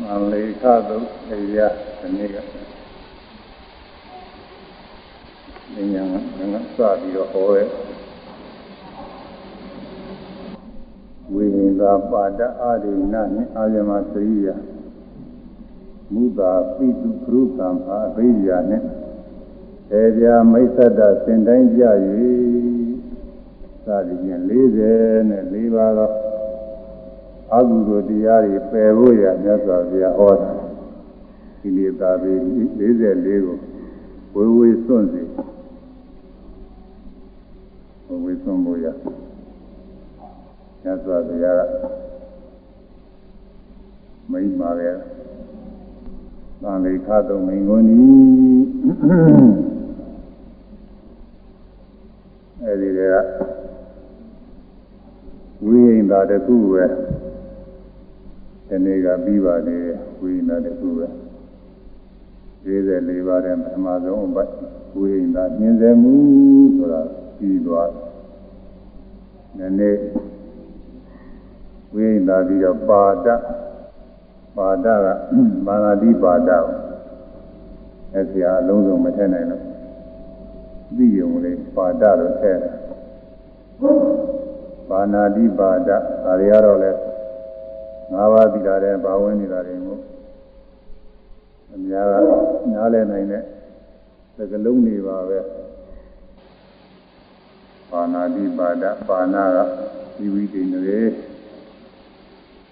မန္လေခသုတ်တရားဒီနေ့ကဉာဏ်ကငါစပြီးတော့ဟောရဲဝိညာဉ်သာပါဒအာရိဏနဲ့အာယမစရိယမူတာပိတုခရုသံအာဘိရိယနဲ့ေပြာမိစ္ဆတစင်တိုင်းကြ၍သာဒီရင်40နဲ့4ပါးသော အကုသိုလ်တရားတွေပယ်ဖို့ရမြတ်စွာဘုရားဟောတာဒီလေသာပေ44ကိုဝေဝေစွန့်စေဝေဝေစွန့်ဖို့ရမြတ်စွာဘုရားကမိန့်ပါရဲ့သံလေခသုံးမိန်ကုန်ဤအဲဒီကဝိဟိန္တာတခုပဲ ဒီနေ့ကပြီးပါသေးတယ်ဝိညာဉ်တခုပဲ44ပါးတဲ့ပထမဆုံးအပတ်ဝိညာဉ်ညင်စေမှုဆိုတာပြီးသွားတယ်နည်းဝိညာဉ်ပြီးတော့ပါဒပါဒကမာနာတိပါဒကိုအဲ့ဒီအလုံးစုံမထည့်နိုင်လို့ပြီးရုံလေးပါဒလို့ထည့်တယ်ပါဏာတိပါဒဒါတွေကတော့လဲ ငါးပါးပြီးတာတဲ့ဘာဝင်နေတာတွေမို့အများကနားလည်နိုင်တဲ့သကလုံးတွေပါပဲပါဏာတိပါဒပါဏာကဒီဝိတိနေ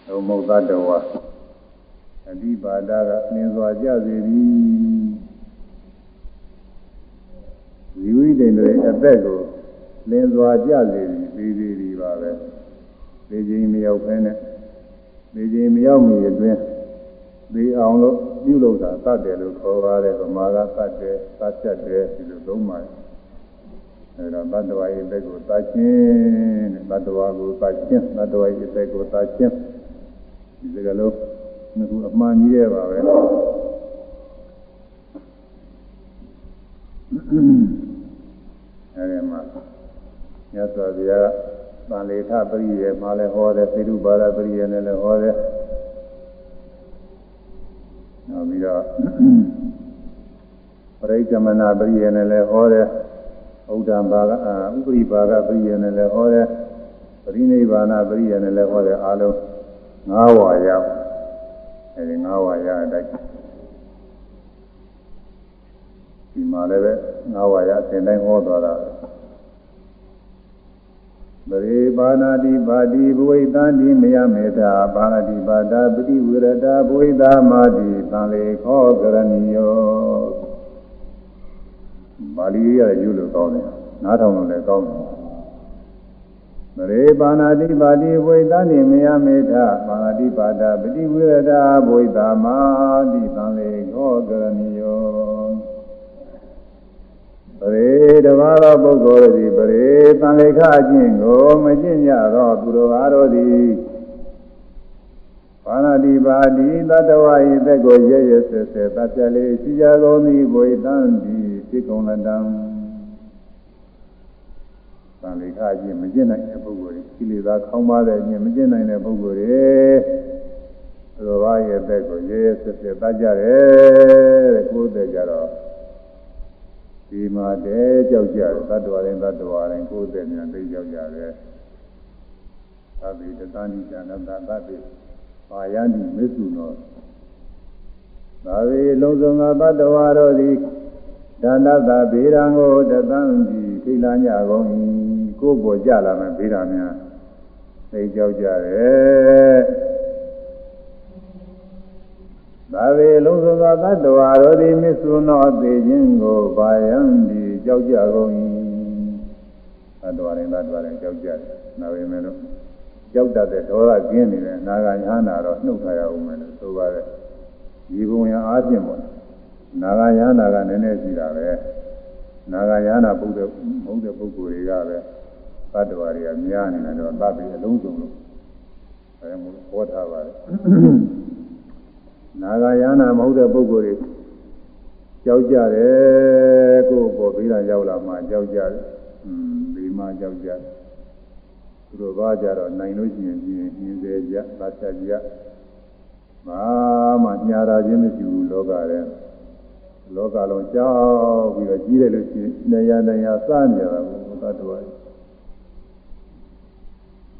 လုံးမုတ်သတ္တဝါအတိပါဒကနင်းစွာကြစေသည်ဒီဝိတိနေအသက်ကိုလင်းစွာကြစေသည်ပြီးသေးသည်ပါပဲဒီချိန်မရောက်ဖဲနဲ့ ဒီချိန်မရောက်မီအတွင်းဒီအောင်လို့ပြုလုပ်တာသတ်တယ်လို့ခေါ်ပါတယ်ဗမာကသတ်တယ်သတ်ချက်တယ်ဒီလိုသုံးပါတယ်အဲဒါတတ္တဝါရဲ့အသက်ကိုသတ်ခြင်းတဲ့တတ္တဝါကိုသတ်ခြင်းတတ္တဝါရဲ့အသက်ကိုသတ်ခြင်းဒီစကားလုံးငါကအမှန်ကြီးရဲ့ပါပဲအဲဒီမှာမြတ်စွာဘုရားက သံလေထပရိယေမှာလည်းဟောတယ်သေရုပါဒပရိယေနဲ့လည်းဟောတယ်နောက်ပြီးတော့ပရိက္ခမနာပရိယေနဲ့လည်းဟောတယ်ဥဒ္ဒံဘာကဥပရိပါကပရိယေနဲ့လည်းဟောတယ်ပရိနိဗ္ဗာန်ပရိယေနဲ့လည်းဟောတယ်အားလုံး၅ဝါရအဲဒီ၅ဝါရအတိုင်းဒီမှာလည်းပဲ၅ဝါရအစဉ်တိုင်းဟောသွားတာပ ရိပါဏာတိပါတိဘဝိတံတိမယမေတာပါဏာတိပါဒပတိဝရတာဘဝိတာမာတိသံလေခောကရဏီယောပါဠိရယူလို့ကောင်းတယ်နားထောင်လို့လည်းကောင်းတယ်ပရိပါဏာတိပါတိဘဝိတံတိမယမေတာပါဏာတိပါဒပတိဝရတာဘဝိတာမာတိသံလေခောကရဏီယော ပရိတဘာသောပုဂ္ဂိုလ်သည်ပရိသံလေခအကျင့်ကိုမကျင့်ကြသောသူတော်အားတို့သည်ဘာနာတိပါတိတတဝဤသက်ကိုရဲရဲဆဲဆဲတတ်ပြလေးရှိကြကုန်သည်ဘွေတန်းသည်ဖြစ်ကုန်လတံသံလေခအကျင့်မကျင့်နိုင်တဲ့ပုဂ္ဂိုလ်တွေကိလေသာခေါင်းပါတဲ့အကျင့်မကျင့်နိုင်တဲ့ပုဂ္ဂိုလ်တွေသူတော်ဘာရဲ့သက်ကိုရဲရဲဆဲဆဲတတ်ကြတယ်တဲ့ကိုယ်သက်ကြတော့ ဒီမှာတည်းကြောက်ကြတယ်သတ္တဝါတိုင်းသတ္တဝါတိုင်းကိုယ်တည်းများသိကြောက်ကြတယ်သဗ္ဗေတသန္တိဇာနတသဗ္ဗေပါယန္တိမေစုနောသာဝေလုံးစုံသောသတ္တဝါတို့သည်ဒါနတဗေရံကိုတသံတိထိလာညကုန်၏ကိုယ်ပေါ်ကြလာမယ်ဗေရများသိကြောက်ကြတယ် သာဝေလုံးစုံသောသတ္တဝါတို့သည်မစ္ဆုနောသေခြင်းကိုပါယံဒီကြောက်ကြကုန်၏သတ္တဝါတိုင်းသတ္တဝါတိုင်းကြောက်ကြတယ်။ဒါပေမဲ့လို့ကြောက်တတ်တဲ့ဒေါသကျင်းနေတယ်နာဂယဟနာတော့နှုတ်ထားရအောင်မယ်လို့ဆိုပါတယ်။ဒီဘုံရအားဖြင့်ပေါ့။နာဂယဟနာကနည်းနည်းရှိတာပဲ။နာဂယဟနာပုဒ်တဲ့မဟုတ်တဲ့ပုဂ္ဂိုလ်တွေကပဲသတ္တဝါတွေကများနေတယ်တော့သတ်ပြီးအလုံးစုံလို့အဲဒါမျိုးဟောထားပါတယ်။ နာဂယာနာမဟုတ်တဲ့ပုဂ္ဂိုလ်တွေကြောက်ကြတယ်ကိုယ်ပေါ်ပြီးတာရောက်လာမှကြောက်ကြတယ်อืมဒီမှကြောက်ကြတယ်သူတို့ဘာကြတော့နိုင်လို့ရှိရင်ပြင်းပြင်းစေကြသတ်ချက်ကြမဘာမှညာတာချင်းမရှိဘူးလောကထဲလောကလုံးကြောက်ပြီးတော့ကြီးတယ်လို့ရှိရင်နေရာနေရာစနေရတာကိုသတ္တဝါတွေ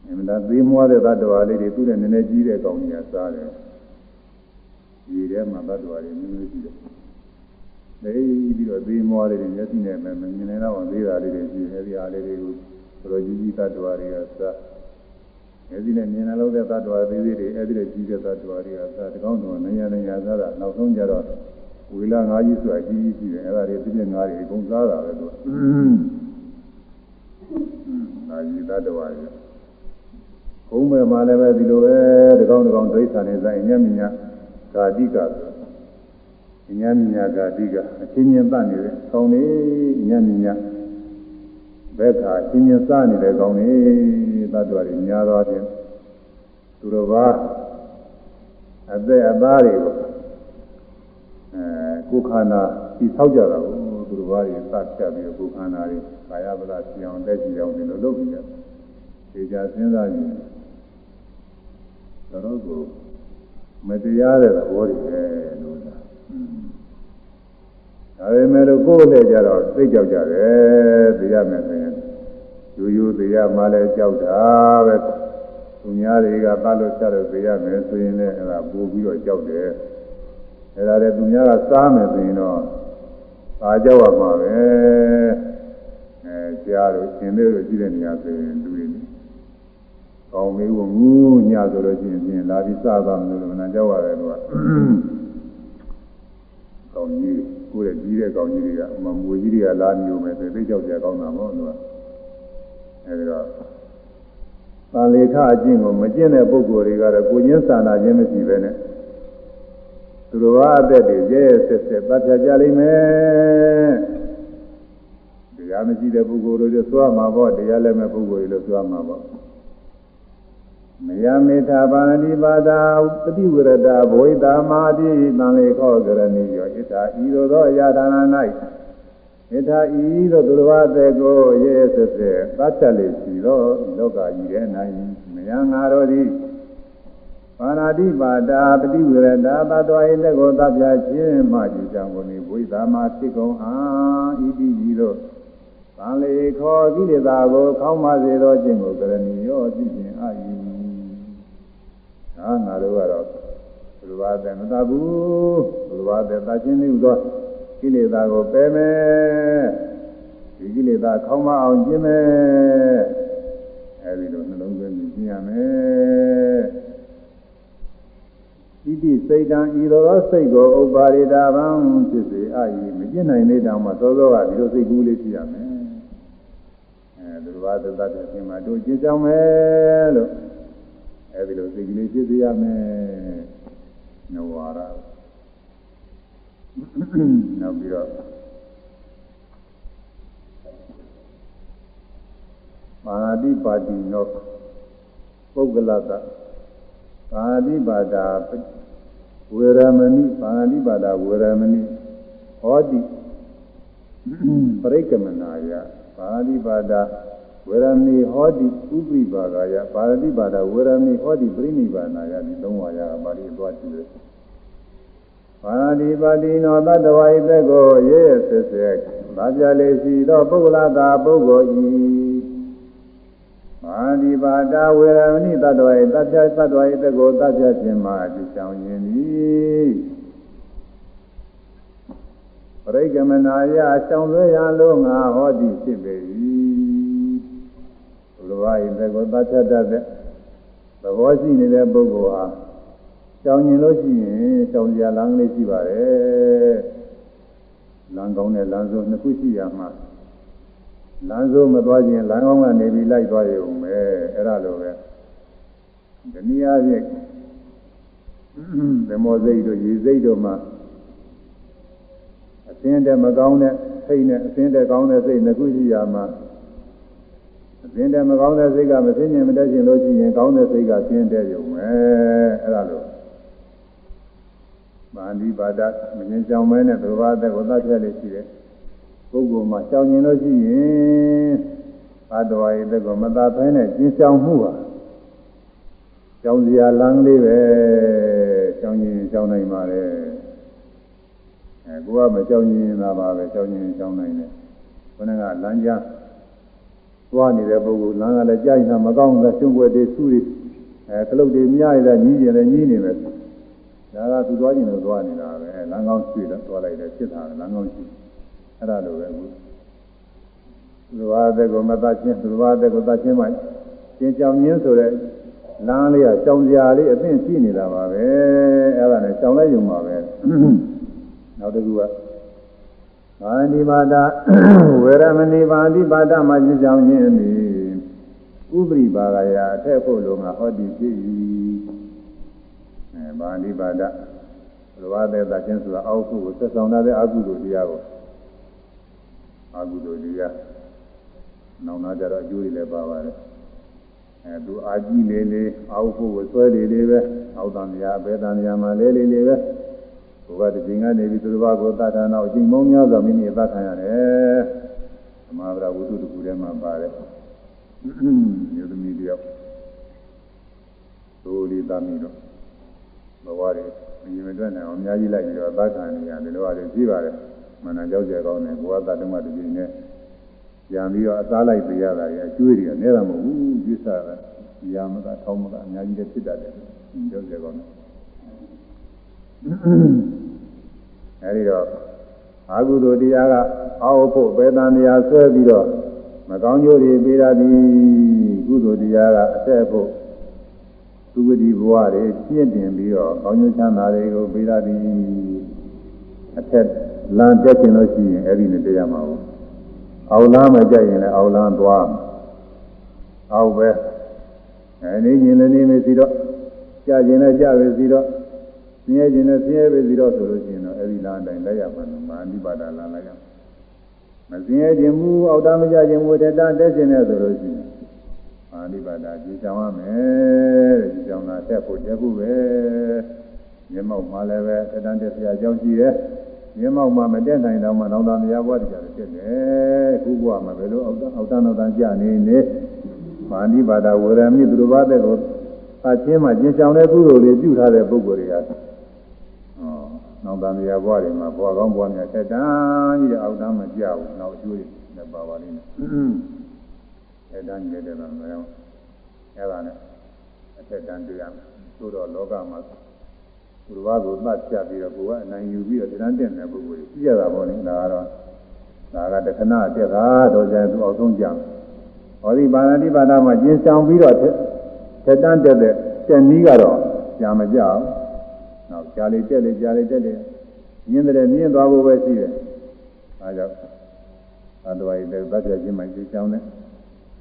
အမှန်တရားသေးမွားတဲ့သတ္တဝါလေးတွေသူ့နဲ့နည်းနည်းကြီးတဲ့ကောင်ကြီးကစားတယ် ဒီထဲမှာသတ္တဝါတွေမျိုးမျိုးရှိတယ်နေပြီးတော့သေးမွားလေးတွေမျက်စိနဲ့မမြင်နိုင်တော့သေးတာလေးတွေရှိတယ်အဲဒီအားလေးတွေကိုတော်ကြီးကြီးသတ္တဝါတွေကစားမျက်စိနဲ့မြင်နိုင်လို့တဲ့သတ္တဝါသေးသေးတွေအဲဒီလိုကြီးတဲ့သတ္တဝါတွေကစားတကောင်းတော့နေရာနေရာစားတာနောက်ဆုံးကြတော့ဝေလာငါးကြီးဆိုတာကြီးကြီးရှိတယ်အဲဒါတွေသူပြငါးတွေအကုန်စားတာပဲသူอืมငါကြီးသတ္တဝါတွေဘုံပဲမှာလည်းပဲဒီလိုပဲတကောင်းတကောင်းဒိဋ္ဌာနေဆိုင်ညမြညာ ဂာတိကဆိုညမြညာဂာတိကအချင်းချင်းတတ်နေတဲ့ကောင်းနေညမြညာဘက်ခါချင်းချင်းစနေတဲ့ကောင်းနေသတ္တဝါတွေများသောဖြင့်သူတော်ဘာအသက်အသားတွေကိုအဲကိုယ်ခန္ဓာဒီဆောက်ကြတာကိုသူတော်ဘာတွေစဖြတ်ပြီးကိုယ်ခန္ဓာတွေကာယဗလာပြောင်းတက်ကြည့်အောင်ဒီလိုလုပ်ပြီးတယ်ဒီကြစဉ်းစားကြည့်တော့ကို မတရားတဲ့သဘောတွေပဲလို့သာဒါပေမဲ့လို့ကိုယ်လည်းကြတော့သိကြောက်ကြတယ်သိရမယ်ဆိုရင်ယူယူသိရမှလည်းကြောက်တာပဲသူများတွေကသတ်လို့ချက်လို့သိရမယ်ဆိုရင်လည်းအဲ့ဒါပို့ပြီးတော့ကြောက်တယ်အဲ့ဒါလည်းသူများကစားမယ်ဆိုရင်တော့သာကြောက်ရမှာပဲအဲကြားလို့ရှင်သေးလို့ရှိတဲ့နေရာဆိုရင်လူတွေ ကောင်းမေးဖို့ငူးညဆိုလို့ရှိရင်ပြင်လာပြီးစသွားမလို့မနာကြောက်ရတယ်လို့ကကောင်းကြီးကိုယ်ရဲ့ကြီးတဲ့ကောင်းကြီးတွေကမမွေကြီးတွေကလာမျိုးမယ်ဆိုသိကြောက်ကြကောင်းတာမဟုတ်လို့အဲဒီတော့သာလေခအကျင့်ကိုမကျင့်တဲ့ပုဂ္ဂိုလ်တွေကတော့ကိုချင်းစာနာခြင်းမရှိပဲနဲ့သူတော်ဘာအသက်တွေရဲရဲဆက်ဆက်ပတ်ဖြတ်ကြလိမ့်မယ်တရားမရှိတဲ့ပုဂ္ဂိုလ်တွေသွားမှာပေါ့တရားလည်းမဲ့ပုဂ္ဂိုလ်တွေလို့သွားမှာပေါ့ မယမေထာပါဏိပါဒာပฏิဝရဒဘဝိတာမာတိတံလေခောကရဏီယောဣထာဤသို့သောအရာဌာန၌ဣထာဤသို့သူတော်ဘာတဲ့ကိုရဲဆက်ဆက်သတ်ချက်လေးရှိသောလောကကြီးရဲ့၌မယငါတော်သည်ပါဏာတိပါဒာပฏิဝရဒသတ္တဝါ၏လက်ကိုသတ်ပြခြင်းမှကြည်ကြောင့်ကိုနိဘဝိတာမာဖြစ်ကုန်အာဤတိကြီးတို့သံလေခောကိလေသာကိုခေါင်းမစေသောခြင်းကိုကရဏီယောပြုခြင်းအာယီဟာ ငါတို့ကတော့ဘုရားတဲ့မတတ်ဘူးဘုရားတဲ့တတ်ခြင်းလို့သောကိလေသာကိုပယ်မယ်ဒီကိလေသာခေါင်းမအောင်ကျင့်မယ်အဲဒီလိုနှလုံးသွင်းပြီးကျင့်ရမယ်ဣတိစိတ်တံဤသောစိတ်ကိုဥပါရိတာဗံဖြစ်စေအာယီမကျင့်နိုင်သေးတောင်မှသောသောကဒီလိုစိတ်ကူးလေးရှိရမယ်အဲသူတော်ဘာသတ္တအရှင်မှာတို့ကျင့်ကြမယ်လို့ အဲဒီလိုစိတ်ကလေးဖြစ်စေရမယ်နဝါရနောက်ပြီးတော့မာတိပါတိနောပုဂ္ဂလတပါတိပါဒာဝေရမဏိပါတိပါဒာဝေရမဏိဟောတိပရိကမနာယပါတိပါဒာ ဝေရမီဟောတိဥပိပါကယပါရတိပါဒဝေရမီဟောတိပြိနိဗ္ဗာနာယဒီသုံးပါးရပါဠိသွားကြည့်တယ်ပါရတိပါတိနောတတဝါဤသက်ကိုရဲရဲဆက်ဆက်ဗာပြလေရှိသောပုဂ္ဂလတာပုဂ္ဂိုလ်ဤပါတိပါဒဝေရမဏိတတဝါဤတပြတတဝါဤသက်ကိုတပြခြင်းမှာအကျဉ်းဆောင်ခြင်းသည်ပရိကမနာယအဆောင်လွဲရလုံးငါဟောတိဖြစ်ပေ၏ လိုပါရင်သက်ကိုသတ်ချက်တတ်တဲ့သဘောရှိနေတဲ့ပုဂ္ဂိုလ်ဟာကြောင်ကျင်လို့ရှိရင်ကြောင်စရာလမ်းလေးရှိပါတယ်လမ်းကောင်းတဲ့လမ်းစုံနှစ်ခုရှိရမှာလမ်းစုံမသွားခြင်းလမ်းကောင်းကနေပြီးလိုက်သွားရုံပဲအဲ့ဒါလိုပဲဒီနည်းအားဖြင့်သမောစိတ်တို့ရေစိတ်တို့မှာအသင်းတဲ့မကောင်းတဲ့စိတ်နဲ့အသင်းတဲ့ကောင်းတဲ့စိတ်နှစ်ခုရှိရမှာ အင်းတဲ့မကောင်းတဲ့စိတ်ကမသိဉင်မတတ်ခြင်းလို့ရှိရင်ကောင်းတဲ့စိတ်ကဆင်းတဲ့ရုံပဲအဲ့ဒါလို့မာနိပါဒမငြင်းကြောင်မဲနဲ့သဘာဝသက်ကိုသတ်ချက်လေးရှိတယ်ပုဂ္ဂိုလ်မှာကြောင်ကျင်လို့ရှိရင်ဘာတော်ရဲ့သက်ကိုမသာဖဲနဲ့ကျင်းဆောင်မှုဟာကြောင်စရာလမ်းလေးပဲကြောင်းရင်ကြောင်းနိုင်ပါလေအဲကိုကမကြောင်းရင်သာပါပဲကြောင်းရင်ကြောင်းနိုင်တယ်ခொနကလမ်းကြား သွားနေတဲ့ပုဂ္ဂိုလ်လမ်းကလည်းကြားရင်မကောင်းဘူးရှင်ွယ်တွေဆူတွေအဲခလုတ်တွေမြရရညီးရင်လည်းညီးနေမယ်ဒါကသူသွားကျင်လို့သွားနေတာပဲလမ်းကောင်းရွှေ့တော့သွားလိုက်တယ်ဖြစ်တာလမ်းကောင်းရှိအဲ့ဒါလိုပဲအခုလူဝါတဲ့ကိုမတတ်ချင်းလူဝါတဲ့ကိုတတ်ချင်းမှကျင်းကြောင်ရင်းဆိုတဲ့လမ်းလေးကကြောင်စရာလေးအသင့်ရှိနေတာပါပဲအဲ့ဒါနဲ့ကြောင်လိုက်ရုံပါပဲနောက်တစ်ခုက ဘာဏိပါဒဝေရမဏိပါဠိပါဒမှာကျင်းကြောင်ရင်းသည်ဥပရိပါကရာအထက်ဖို့လုံးကဟောဒီဖြစ်၏အဲဘာဏိပါဒလူဝါတဲ့တတ်ချင်းဆိုတာအောက်ခုကိုသက်ဆောင်တဲ့အကုသိုလ်တရားကိုအကုသိုလ်တရားနောင်နာကြတော့အကျိုးတွေလည်းပါပါတယ်အဲသူအာကြည့်လေးလေးအောက်ဖို့ဆွဲလေးလေးပဲအောက်တန်တရားဘယ်တန်တရားမှာလေးလေးလေးပဲ ဘုရားတခြင်းကနေပြီးသူတစ်ပါးကိုသတ်ထာနာအကျင့်မောင်းများစွာမိမိသတ်ခံရတယ်သမာဓိဝုဒ္ဓတကူထဲမှာပါတယ်မြို့သမီးတယောက်သိုးလေးသားမိတော့ဘဝတွေမြင်မတွေ့နိုင်အောင်အများကြီးလိုက်ပြီးတော့သတ်ခံနေရတယ်လို့ရတယ်ကြည့်ပါတယ်မနကြောက်ကြကောင်းတယ်ဘဝသတ္တမတခြင်းနဲ့ပြန်ပြီးတော့အသားလိုက်ပေးရတာကြီးအကျွေးတွေကနဲတာမဟုတ်ဘူးကျွေးစားတာရာမကထောင်းမကအများကြီးလည်းဖြစ်တတ်တယ်ကြောက်ကြကောင်းတယ် အဲဒီတော့အာဟုသောတရားကအောက်ဖို့ပေတန်တရားဆွဲပြီးတော့မကောင်းကျိုးတွေပေးရသည်ကုသိုလ်တရားကအဆက်ဖို့သူဝတိဘဝတွေပြည့်တင်ပြီးတော့ကောင်းကျိုးချမ်းသာတွေကိုပေးရသည်အထက်လမ်းတက်ခြင်းလို့ရှိရင်အဲ့ဒီနဲ့တရားမှာဘူးအောက်လမ်းမကြိုက်ရင်လည်းအောက်လမ်းသွားအောက်ပဲအဲဒီညင်လည်းနေမယ်စီတော့ကြာခြင်းလည်းကြာပဲစီတော့ဆ င်းရဲခြင်းလည်းဆင်းရဲပဲစီတော့ဆိုလို့ရှိရင်တော့အဲဒီလမ်းအတိုင်းလိုက်ရမှာမာနိပါဒလမ်းလိုက်ရမဆင်းရဲခြင်းမူအောက်တမကြခြင်းမူတတတက်ခြင်းနဲ့ဆိုလို့ရှိရင်မာနိပါဒကြည်ဆောင်ရမယ်တဲ့ကြည်ဆောင်တာတက်ဖို့တက်ဖို့ပဲမျက်မှောက်မှာလည်းပဲတတန်တက်စရာအကြောင်းရှိတယ်မျက်မှောက်မှာမတက်နိုင်တော့မှနောင်တမယာဘွားတရားတွေဖြစ်တယ်ခုဘွားမှာဘယ်လိုအောက်အောက်တန်းတော့တန်းကြနေနေမာနိပါဒဝေရမိသူတို့ဘာတဲ့ကိုအချင်းမှကျင်ဆောင်တဲ့ကုသိုလ်တွေပြုထားတဲ့ပုဂ္ဂိုလ်တွေကဩ နောင်တမယာဘွားတွေမှာဘွားကောင်းဘွားများတက်တန်းကြီးတဲ့အောက်တန်းမကြဘူးနောက်အကျိုးတွေလည်းပါပါလိမ့်မယ်အဲတန်းကြီးတဲ့တော့မရောအဲဒါနဲ့အထက်တန်းတရားသို့တော့လောကမှာဘုရားကိုသတ်ဖြတ်ပြီးတော့ကိုယ်ကအနိုင်ယူပြီးတော့တရားတက်တဲ့ပုဂ္ဂိုလ်ကြီးကြတာပေါ့လေဒါကတော့ဒါကတခဏတက်တာတော့ကျသူအောင်ဆုံးကြံဟောဒီပါဏာတိပါဒမှာကျင်းဆောင်ပြီးတော့ထက်တန်းတက်တဲ့တက်နည်းကတော့ကြာမကြဘူးနော က်ကြာလေတက်လေကြာလေတက်လေမြင်တယ်မြင်သွားဖို့ပဲရှိတယ်အဲကြောင့်သာတော်ရည်တဲ့သတ်ပြခြင်းမှကျင်းဆောင်တဲ့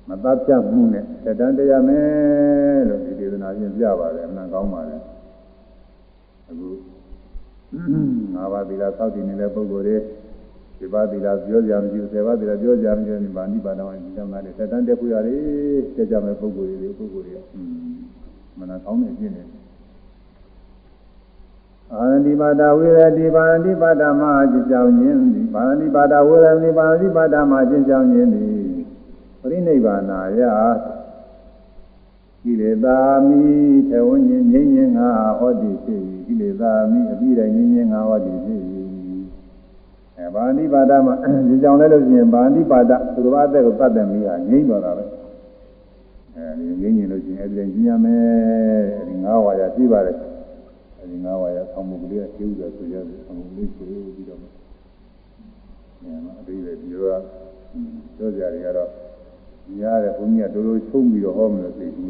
မသတ်ပြမှုနဲ့ထက်တန်းတရားမယ်လို့ဒီဒေသနာချင်းပြပါတယ်အမှန်ကောင်းပါတယ်အခုငါးပါးသီလစောင့်တည်နေတဲ့ပုဂ္ဂိုလ်တွေဒီပါးသီလပြောကြမရှိဘူးဆယ်ပါးသီလပြောကြမရှိဘူးဗာဏိပါဒဝိဒီကံသားတွေသက်တမ်းတက်ဖို့ရတယ်တက်ကြမဲ့ပုဂ္ဂိုလ်တွေပုဂ္ဂိုလ်တွေမနာကောင်းနေခြင်းနေ အာရဏိပါဒဝေရတိပါဏိပါဒမှာအကျဉ်းကြောင်းခြင်းသည်ပါဏိပါဒဝေရတိပါဏိပါဒမှာအကျဉ်းကြောင်းခြင်းသည်ပရိနိဗ္ဗာနာယကိလေသာမိထဝဉ္ဉ္ငြိမ်းငြိမ်းငါဟောတိဖြစ်၏ကိလေသာမိအပြီးတိုင်းငြိမ်းငြိမ်းငါဟောတိဖြစ်၏အဲဗာဏိပါဒမှာဒီကြောင့်လဲလို့ရှိရင်ဗာဏိပါဒသူတော်ဘာအသက်ကိုတတ်တယ်မိဟာငြိမ်းတော်တာပဲအဲဒီငြိမ်းငြိမ်းလို့ရှိရင်အဲဒီကျင်းရမယ်အဲဒီငါးဝါရပြပါတယ် အဲဒီငါးဝါရဆောင်းမှုကလေးကကျူးတယ်ဆိုရတယ်ဆောင်းမှုလေးဆိုပြီးတော့အဲအပြီးပဲဒီလိုကပြောကြရတယ်ကတော့ညားတယ်ဘုန်းကြီးကတို့လိုချုံပြီးတော့ဟောမလို့သိဘူး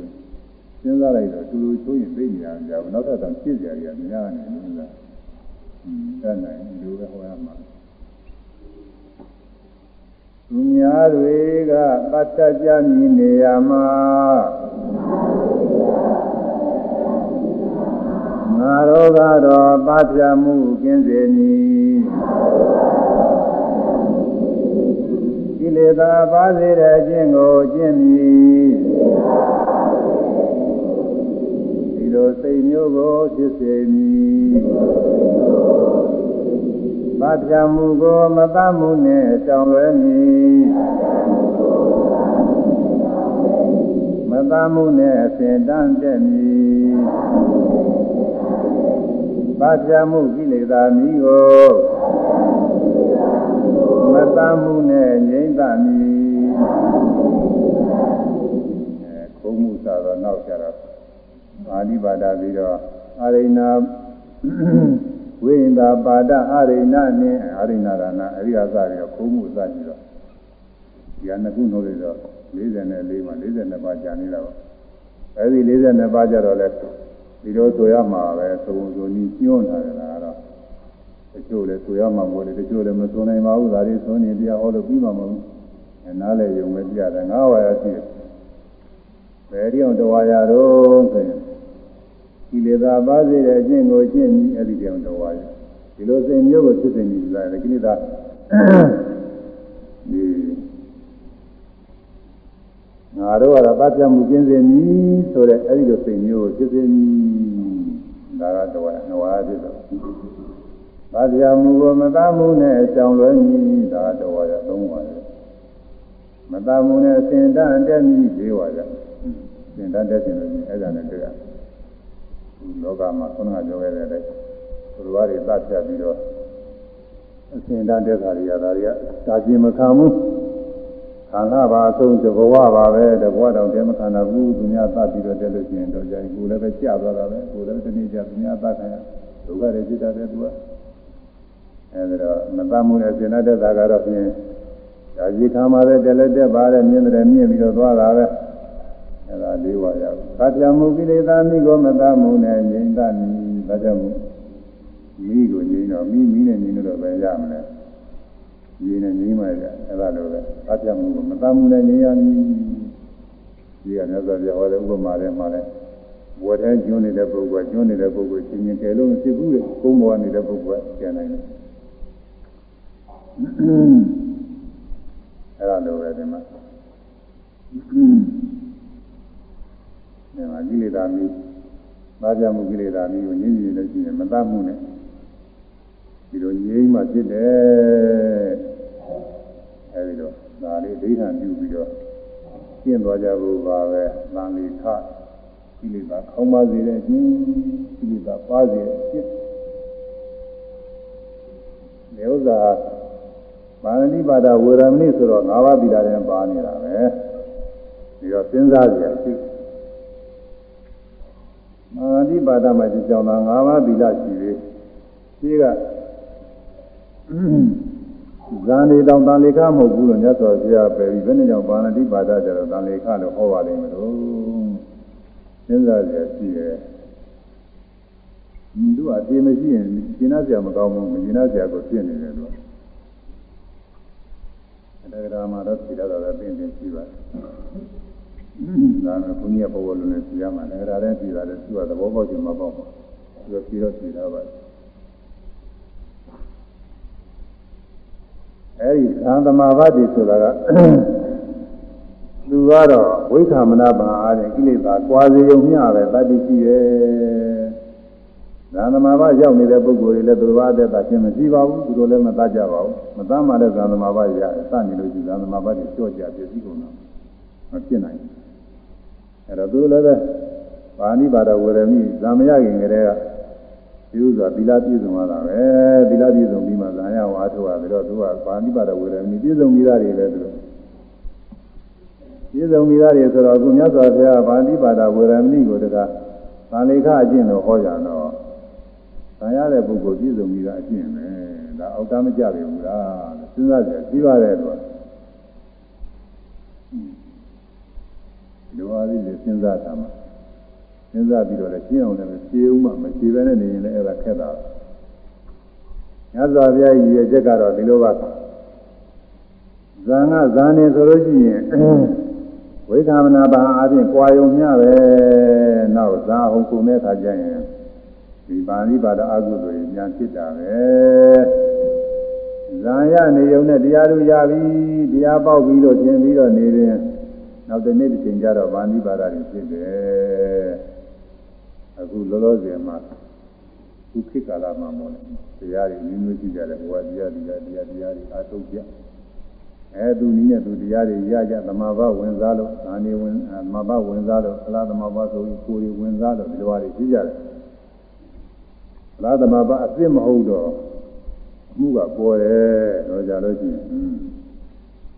စဉ်းစားလိုက်တော့တူတူချိုးရင်သိနေရကြဘူးနောက်ထပ်တော့ဖြစ်ကြရများနေလို့လားอืมတတ်နိုင်ဒီလိုပဲဟောရမှာသူများတွေကတတ်တတ်ကြမြင်နေရမှာ ငါတို့ကတော့ပါပြမှုကင်းစေမည်ကိလေသာပါစေတဲ့အခြင်းကိုကျင့်မည်လိုစိတ်မျိုးကိုဖြစ်စေမည်။ဘာပြမှုကိုမတတ်မှုနဲ့ကြောင်လွယ်မည်။မတတ်မှုနဲ့အစဉ်တန်းတက်မည်။ ပါပြမှုကိလေသာမိကိုမတမှုနဲ့ငြိမ့်သမည်အဲခုံးမှုသာတော့နောက်ကြတော့ပါဠိပါဒပြီးတော့အာရိဏဝိန္ဒပါဒအာရိဏနဲ့အာရိဏရဏအရိယာစပြီးတော့ခုံးမှုစကြည့်တော့ဒီကနှစ်ခုနှုတ်လို့တော့44မှာ42ပါးကြာနေတာပါအဲဒီ42ပါးကြတော့လဲ ဒီလိုဆိုရမှာပဲသုံးဆိုနီးညွှန်းလာတယ်လားတော့တချို့လည်းဆိုရမှာမဟုတ်လေတချို့လည်းမဆိုနိုင်ပါဘူးဒါတွေဆိုနေတရားဟောလို့ပြီးမှာမဟုတ်ဘူးနားလည်းယုံပဲပြရတယ်ငါးဝါရရှိတယ်ဘယ်ဒီအောင်တော်ရတော့ဆိုရင်ကိလေသာပါစေတဲ့အကျင့်ကိုကျင့်ပြီးအဲ့ဒီတောင်တော်ရဒီလိုစိတ်မျိုးကိုဖြစ်နေပြီလားကိလေသာဒီ ငါတို့ကတော့ပတ်ပြမှုကျင့်စေမည်ဆိုတဲ့အဲ့ဒီလိုစိတ်မျိုးကိုဖြစ်စေမည်ဒါကတော့နဝါဖြစ်တော့ပတ်ပြမှုကိုမတမှုနဲ့ကြောင်လွဲမည်ဒါတော့ရသုံးပါရမတမှုနဲ့စင်တန်တက်မည်၄ဝါရစင်တန်တက်ခြင်းလို့အဲ့ဒါနဲ့တွေ့ရလောကမှာခုနကပြောခဲ့တဲ့လေဘုရားတွေသတ်ဖြတ်ပြီးတော့အစင်တန်တက်တာတွေကဒါတွေကဒါကျင်မခံဘူး ခန္ဓာပါအဆုံးတဘဝပါပဲတဘဝတောင်တဲမခန္ဓာဘူးသူများသတ်ပြီးတော့တက်လို့ရှိရင်တော့ကြာကိုယ်လည်းပဲကြာသွားတာပဲကိုယ်လည်းတနေ့ကြာသူများသတ်ခံရဒုက္ခတွေဖြစ်တတ်တယ်သူကအဲဒီတော့မတတ်မှုနဲ့ရှင်တဲ့သာကတော့ဖြင့်ဒါကြီးခံပါပဲတက်လက်တက်ပါတဲ့မြင်တယ်မြင်ပြီးတော့သွားတာပဲအဲဒါလေးပါရဘူး။သတ္တမှုကိလေသာမိကိုမတတ်မှုနဲ့ငြိမ့်တတ်မည်သတ္တမှုမိကိုငြိမ့်တော့မိမိနဲ့ငြိမ့်လို့ပဲရမလဲ။ ရင်းနဲ့ငြိမ်းပါကြအဲ့ဒါလိုပဲအပြတ်မှုကိုမတမ်းမှုနဲ့ငြိမ်းရမည်ဒီကမြတ်စွာဘုရားဟောတဲ့ဥပမာထဲမှာလည်းဘဝထဲကျွန်းနေတဲ့ပုဂ္ဂိုလ်ကျွန်းနေတဲ့ပုဂ္ဂိုလ်ရှင်ရှင်ကဲလို့ဖြစ်ဘူးလေကုန်းပေါ်နေတဲ့ပုဂ္ဂိုလ်ကျန်နိုင်တယ်အဲ့ဒါလိုပဲဒီမှာဒီမှာကိလေသာမျိုးသာကြမှုကိလေသာမျိုးကိုညှင်းညင်းလို့ရှိရင်မတတ်မှုနဲ့ ဒီလိုငြိမ်းမှဖြစ်တယ်အဲဒီတော့ဒါလေးဒိဋ္ဌံပြုပြီးတော့ကျင့်သွားကြဖို့ပါပဲသံဃိခကိလေသာခေါင်းပါစေတဲ့အချင်းကိလေသာပါစေတဲ့အချင်းဒီဥစ္စာမာနတိပါဒဝေရမဏိဆိုတော့၅ပါးသီလတဲ့ပါနေတာပဲပြီးတော့စဉ်းစားကြရရှိမာနတိပါဒမှာကြောင်းတာ၅ပါးသီလရှိသေးရှိက ဇာနေတောင်တန်လေခမဟုတ်ဘူးလို့မြတ်စွာဘုရားပဲပြီးဘယ်နဲ့ကြောင့်ဘာဏတိပါဒကြတော့တန်လေခလို့ဟောပါလိမ့်မလို့စဉ်းစားကြရှိတယ်သူအပြေမရှိရင်ကျင်နာစရာမကောင်းဘူးမကျင်နာစရာကိုဖြစ်နေတယ်လို့တရားဓမ္မတော့သိရတာလည်းပြင်ပြင်ရှိပါတယ်ဒါနဲ့ဘုန်းကြီးကပေါ်ပေါ်လုံးနဲ့သိရမှာတရားလည်းသိတာလည်းသူကသဘောပေါက်ခြင်းမပေါက်ဘူးသူကပြီးတော့သိတာပါ အဲဒီသံသမာဘတိဆိုတာကသူကတော့ဝိသမနာပါအားတဲ့ကိလေသာကွာစေုံမျှပဲတတ္တိရှိရဲ့သံသမာဘရောက်နေတဲ့ပုဂ္ဂိုလ်တွေလည်းသူတော်တဲ့တာချင်းမရှိပါဘူးသူတို့လည်းမတတ်ကြပါဘူးမတတ်မှလည်းသံသမာဘရစနေလို့ရှိသံသမာဘတွေကြော့ကြပြည့်စည်ကုန်တော့မဖြစ်နိုင်ဘူးအဲတော့သူတို့လည်းပဲပါဏိပါဒဝရမိဇာမရခင်ကတည်းက ဒီဥစွာသီလပြည့်စုံလာတာပဲသီလပြည့်စုံပြီးမှဇာယဝါထုရတယ်တော့သူကပါဏိပါဒဝေရမီပြည့်စုံပြီးသားတွေလည်းသူပြည့်စုံပြီးသားတွေဆိုတော့အခုမြတ်စွာဘုရားပါဏိပါဒဝေရမီကိုတကသံလေခအကျင့်လို့ဟောကြတော့ဇာရတဲ့ပုဂ္ဂိုလ်ပြည့်စုံပြီးသားအကျင့်ပဲဒါအောက်တမ်းမကြပြီဘူးလားစဉ်းစားကြည့်ပြီးပါတယ်ကွာလူဟာလေးစဉ်းစားတာမှာ စဉ်းစားပြီးတော့လည်းရှင်းအောင်လည်းဖြေဦးမှမဖြေဘဲနဲ့နေရင်လည်းအဲ့ဒါခက်တာညဇောဘုရားကြီးရဲ့ချက်ကတော့ဒီလိုပါဇာန်ကဇာန်နေဆိုလို့ရှိရင်ဝိသမနာပါအပြင်ကြွာယုံမျှပဲနောက်ဇာဟုတ်ကုန်တဲ့အခါကျရင်ဒီပါဠိပါဒအကုသိုလ်ကြီးပြန်ဖြစ်တာပဲဇာရနေုံနဲ့တရားလူရပြီတရားပေါက်ပြီးတော့ကျင်ပြီးတော့နေရင်နောက်တစ်နေ့တစ်ချိန်ကျတော့ဗာဏိပါဒတွေဖြစ်တယ် အခုလောလောဆယ်မှာခုခေတ်ကာလမှာမို့လဲတရားတွေမျိုးမျိုးရှိကြတယ်ဘဝတရားတရားတရားတရားတွေအားထုတ်ကြအဲသူနည်းနဲ့သူတရားတွေရကြသမာဘဝင်စားလို့ဇာနေဝင်သမာဘဝင်စားလို့အလားသမာဘဆိုပြီးကိုယ်တွေဝင်စားလို့ဒီလိုဟာတွေရှိကြတယ်ဗလားသမဘာအစ်စ်မဟုတ်တော့အမှုကပေါ်တယ်တော့ကြလို့ရှိရင်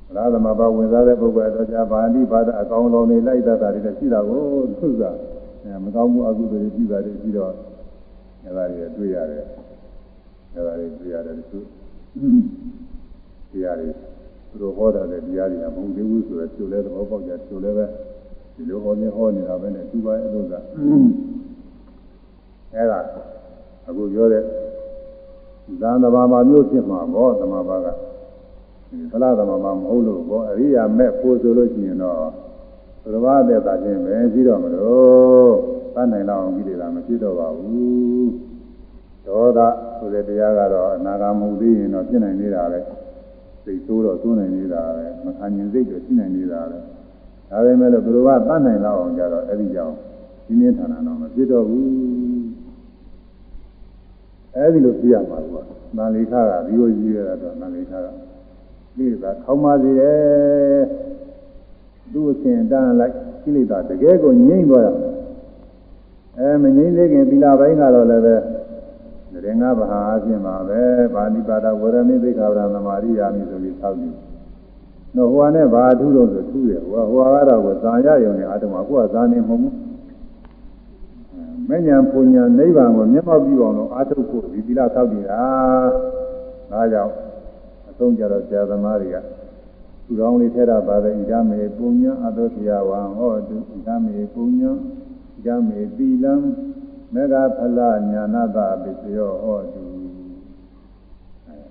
ဗလားသမဘာဝင်စားတဲ့ပုဂ္ဂိုလ်တော့ကြဘာတိဘာသာအကောင်းဆုံးနေလိုက်တတ်တာတွေရှိတာကိုသူက မကောင်းမှုအကုသိုလ်တွေပြုတာတွေပြီးတော့အဲဒါတွေတွေ့ရတယ်အဲဒါတွေတွေ့ရတယ်သူတရားတွေသူတို့ဟောတာလည်းတရားတွေကမဟုတ်သေးဘူးဆိုတော့သူလည်းသဘောပေါက်ကြသူလည်းပဲဒီလိုဟောနေဟောနေတာပဲနဲ့သူပါအဲ့လိုကအဲ့ဒါအခုပြောတဲ့ဇာန်တဘာမှာမျိုးဖြစ်မှာပေါ့သမဘာကဖလားသမဘာမဟုတ်လို့ပေါ့အရိယာမဲ့ပို့ဆိုလို့ရှိရင်တော့ သဘာဝတဲ့သာချင်းပဲရှိတော့မလို့သတ်နိုင်တော့ကိလေသာမဖြစ်တော့ပါဘူးဒေါသဆိုတဲ့တရားကတော့အနာဂါမဟုတ်သေးရင်တော့ဖြစ်နိုင်နေတာပဲစိတ်ဆိုးတော့သိုးနိုင်နေတာပဲမခံကျင်စိတ်တော့ရှိနိုင်နေတာပဲဒါပေမဲ့လို့ဘုရားသတ်နိုင်တော့အောင်ကြတော့အဲ့ဒီကြောင့်ဒီနေ့ဌာနတော့မဖြစ်တော့ဘူးအဲ့ဒီလိုပြရမှာကွာ။နာလီခါကဒီလိုကြီးရတော့နာလီခါကကိလေသာခေါင်းပါစေတယ်။ သူ့အစဉ်တန်းလိုက်ကိလေသာတကယ်ကိုငြိမ့်သွားတာ။အဲမငြိမ့်သေးခင်သီလပိုင်းကတော့လည်းပဲရေငါဘာအပြင်ပါပဲ။ဗာဏိပါဒဝရမိသိခာဗရသမာရိယာမိဆိုပြီးသောက်ကြည့်။တော့ဟိုကနဲ့ဘာထူးလို့ဆိုထူးတယ်။ဟိုကဟိုကတော့ဇာရယုံနဲ့အာတမကိုကဇာနေမဟုတ်ဘူး။မဉ္ဇဉ်ပူညာနိဗ္ဗာန်ကိုမျက်မှောက်ပြုအောင်လို့အာထုတ်ဖို့ဒီသီလဆောက်တည်တာဒါကြောင့်အဆုံးကြတော့ဆရာသမားတွေက သူတော်လေးထဲတာပါပဲဣဒမေပူညာအတောတိယဝံဟောတုဣဒမေပူညာဣဒမေသီလံမေဃဖလညာနာတပစ္စယောဟောတု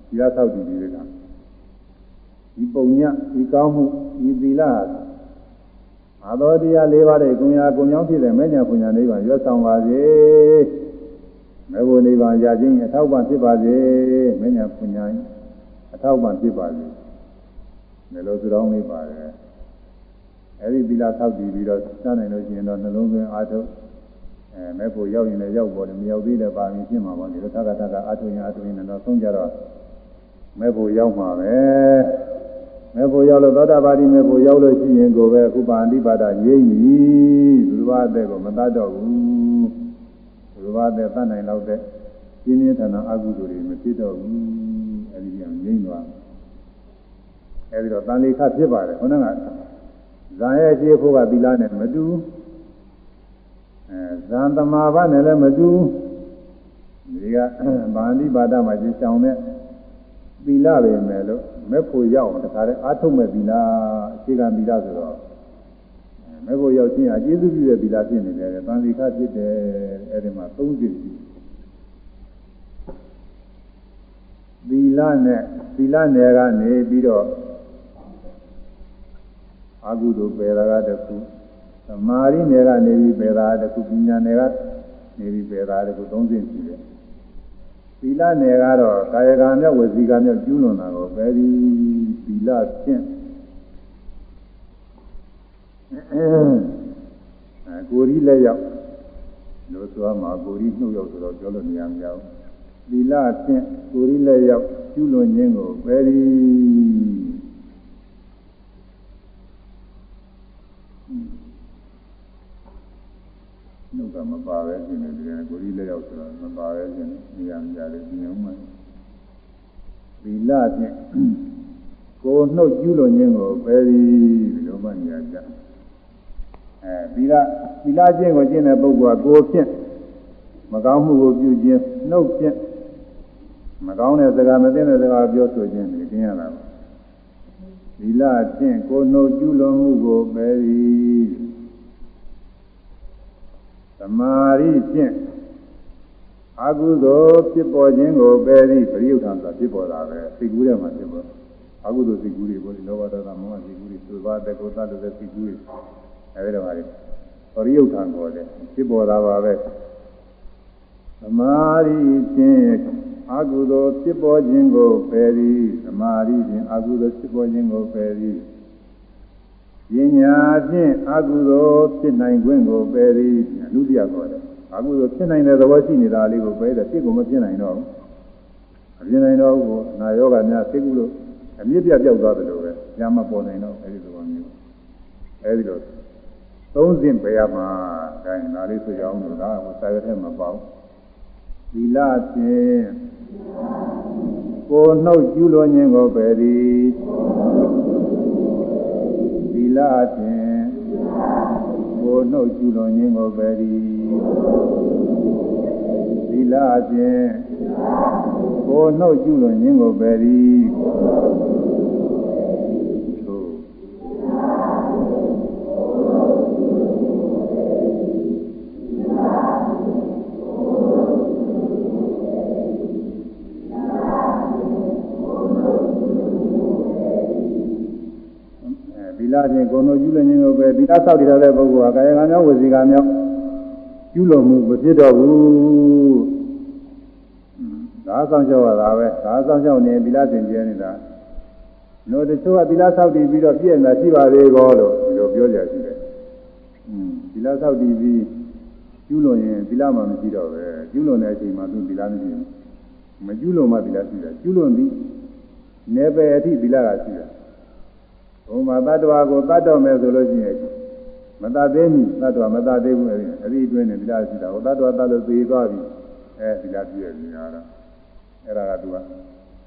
ဒီရဆောက်တည်ဒီကဒီပုံညာဒီကောင်းမှုဒီသီလအာသောတရား၄ပါးတဲ့ကုညာကုညောင်းဖြစ်တဲ့မညာကုညာနိဗ္ဗာန်ရွတ်ဆောင်ပါစေမေဘုနိဗ္ဗာန်ရခြင်းအထောက်ပံ့ဖြစ်ပါစေမညာကုညာအထောက်ပံ့ဖြစ်ပါစေ မေလိုစုတော်လေးပါတယ်အဲဒီသီလဆောက်တည်ပြီးတော့စနိုင်လို့ရှိရင်တော့နှလုံးသွင်းအားထုတ်အဲမေဖို့ရောက်ရင်လည်းရောက်ပေါ်တယ်မရောက်သေးတဲ့ပါမီဖြစ်မှာပေါ့ဒီလိုသက္ကသက္ကအားထုတ်ရင်အားထုတ်ရင်တော့ဆုံးကြတော့မေဖို့ရောက်မှာပဲမေဖို့ရောက်လို့သောတာပတိမေဖို့ရောက်လို့ရှိရင်ကိုပဲဥပါဏိပါဒငြိမ့်ပြီဘုရားအသက်ကိုမတတ်တော့ဘူးဘုရားအသက်တတ်နိုင်တော့တဲ့ပြင်းပြထန်ထန်အကုသိုလ်တွေမဖြစ်တော့ဘူးအဲဒီကြောင့်ငြိမ့်သွား အဲဒီတော့တန်လေခဖြစ်ပါတယ်ခေါင်းကဇာရဲ့ရှိဖို့ကသီလနဲ့မတူအဲဇံသမာဘနဲ့လည်းမတူဒီကဗာဏိပါဒမှာရှင်းဆောင်တဲ့သီလပဲမယ်လို့မဲ့ဖို့ရောက်တခါတည်းအာထုတ်မဲ့သီလအခြေခံသီလဆိုတော့မဲ့ဖို့ရောက်ချင်းအကျေးဇူးပြုတဲ့သီလဖြစ်နေတယ်တန်လိခဖြစ်တယ်အဲဒီမှာ၃စိရှိသီလနဲ့သီလနယ်ကနေပြီးတော့ အာဟုတို့ပယ်တာကတခုသမာဓိနယ်ကနေပြီးပယ်တာတခုပညာနယ်ကနေပြီးပယ်တာတခု၃စိရှိတယ်သီလနယ်ကတော့ကာယကံမြောက်ဝစီကံမြောက်ကျူးလွန်တာကိုပဲဒီသီလဖြင့်အဲကိုရီလက်ရောက်လို့ဆိုမှာကိုရီနှုတ်ရောက်ဆိုတော့ပြောလို့မရမရဘူးသီလဖြင့်ကိုရီလက်ရောက်ကျူးလွန်ခြင်းကိုပဲဒီ နှုတ်ကမပါပဲရှင်နေတယ်ကိုကြီးလက်ရောက်ဆိုတော့မပါပဲရှင်နေရမကြလေဒီအောင်မှသီလဖြင့်ကိုနှုတ်ကျူးလွန်ခြင်းကိုပဲဒီဒီလိုမှညာကြအဲသီလသီလခြင်းကိုကျင့်တဲ့ပုဂ္ဂိုလ်ကကိုဖြင့်မကောင်းမှုကိုပြုခြင်းနှုတ်ဖြင့်မကောင်းတဲ့စကားမသိတဲ့စကားပြောဆိုခြင်းဒီကျင့်ရတာပါသီလဖြင့်ကိုနှုတ်ကျူးလွန်မှုကိုပဲဒီသ မာဓိဖြင့်အကုသိုလ်ဖြစ်ပေါ်ခြင်းကိုပယ်ပြီးပရိယုထံဆိုတာဖြစ်ပေါ်တာပဲစိတ်ကူးထဲမှာဖြစ်ပေါ်အကုသိုလ်စိတ်ကူးတွေကိုလောဘဒေါသမောဟစိတ်ကူးတွေသုဘာတကောသတ္တတဲ့စိတ်ကူးတွေအဲဒီတော့ဟာပရိယုထံခေါ်တယ်ဖြစ်ပေါ်တာပါပဲသမာဓိဖြင့်အကုသိုလ်ဖြစ်ပေါ်ခြင်းကိုပယ်ပြီးသမာဓိဖြင့်အကုသိုလ်ဖြစ်ပေါ်ခြင်းကိုပယ်ပြီး ပညာဖြင့်အကုသိုလ်ဖြစ်နိုင်ခွင့်ကိုပယ်ပြီးအနုတ္တိယခေါ်တယ်အကုသိုလ်ဖြစ်နိုင်တဲ့သဘောရှိနေတာလေးကိုပယ်တယ်ဖြစ်ကိုမဖြစ်နိုင်တော့ဘူးမဖြစ်နိုင်တော့ဘူးနာယောဂများသိကုလို့အမြင့်ပြပြောက်သွားတယ်လို့ပဲညာမပေါ်နိုင်တော့အဲဒီသဘောမျိုးအဲဒီလိုသုံးစဉ်ပယ်ရမှာဒါရင်ဒါလေးဆိုရအောင်လို့ဒါကစာရွက်ထဲမှာပေါ့သီလဖြင့်ကိုနှုတ်ကျူးလွန်ခြင်းကိုပယ်သည် သီလဖြင့်ကိုနှုတ်ကျူးလွန်ခြင်းကိုပယ်သည်သီလဖြင့်ကိုနှုတ်ကျူးလွန်ခြင်းကိုပယ် လဖြင့်ကိုယ်တို့ကျူးလွန်ခြင်းကိုပဲသီလဆောက်တည်တဲ့ပုဂ္ဂိုလ်ဟာကာယကံမြောက်ဝစီကံမြောက်ကျူးလွန်မှုမဖြစ်တော့ဘူးဒါဆောင်လျှောက်ရတာပဲဒါဆောင်လျှောက်နေသီလသင်ကျဲနေတာလို့တချို့ကသီလဆောက်တည်ပြီးတော့ပြည့်နေတာရှိပါသေးကောလို့ဒီလိုပြောကြရှိတယ်อืมသီလဆောက်တည်ပြီးကျူးလွန်ရင်သီလမှမရှိတော့ပဲကျူးလွန်တဲ့အချိန်မှာသူသီလမရှိဘူးမကျူးလွန်မှသီလရှိတာကျူးလွန်ပြီးနေပယ်အထိသီလကရှိတယ် ဘုံမှာတ attva ကိုတတ်တော့မယ်ဆိုလို့ရှိရင်မတတ်သေးဘူးတ attva မတတ်သေးဘူးအဲ့ဒီအတွင်းနဲ့ဒီလားရှိတာဟိုတ attva တတ်လို့သေသွားပြီအဲဒီလားပြည့်ပြီဟာတော့အဲ့ဒါကသူက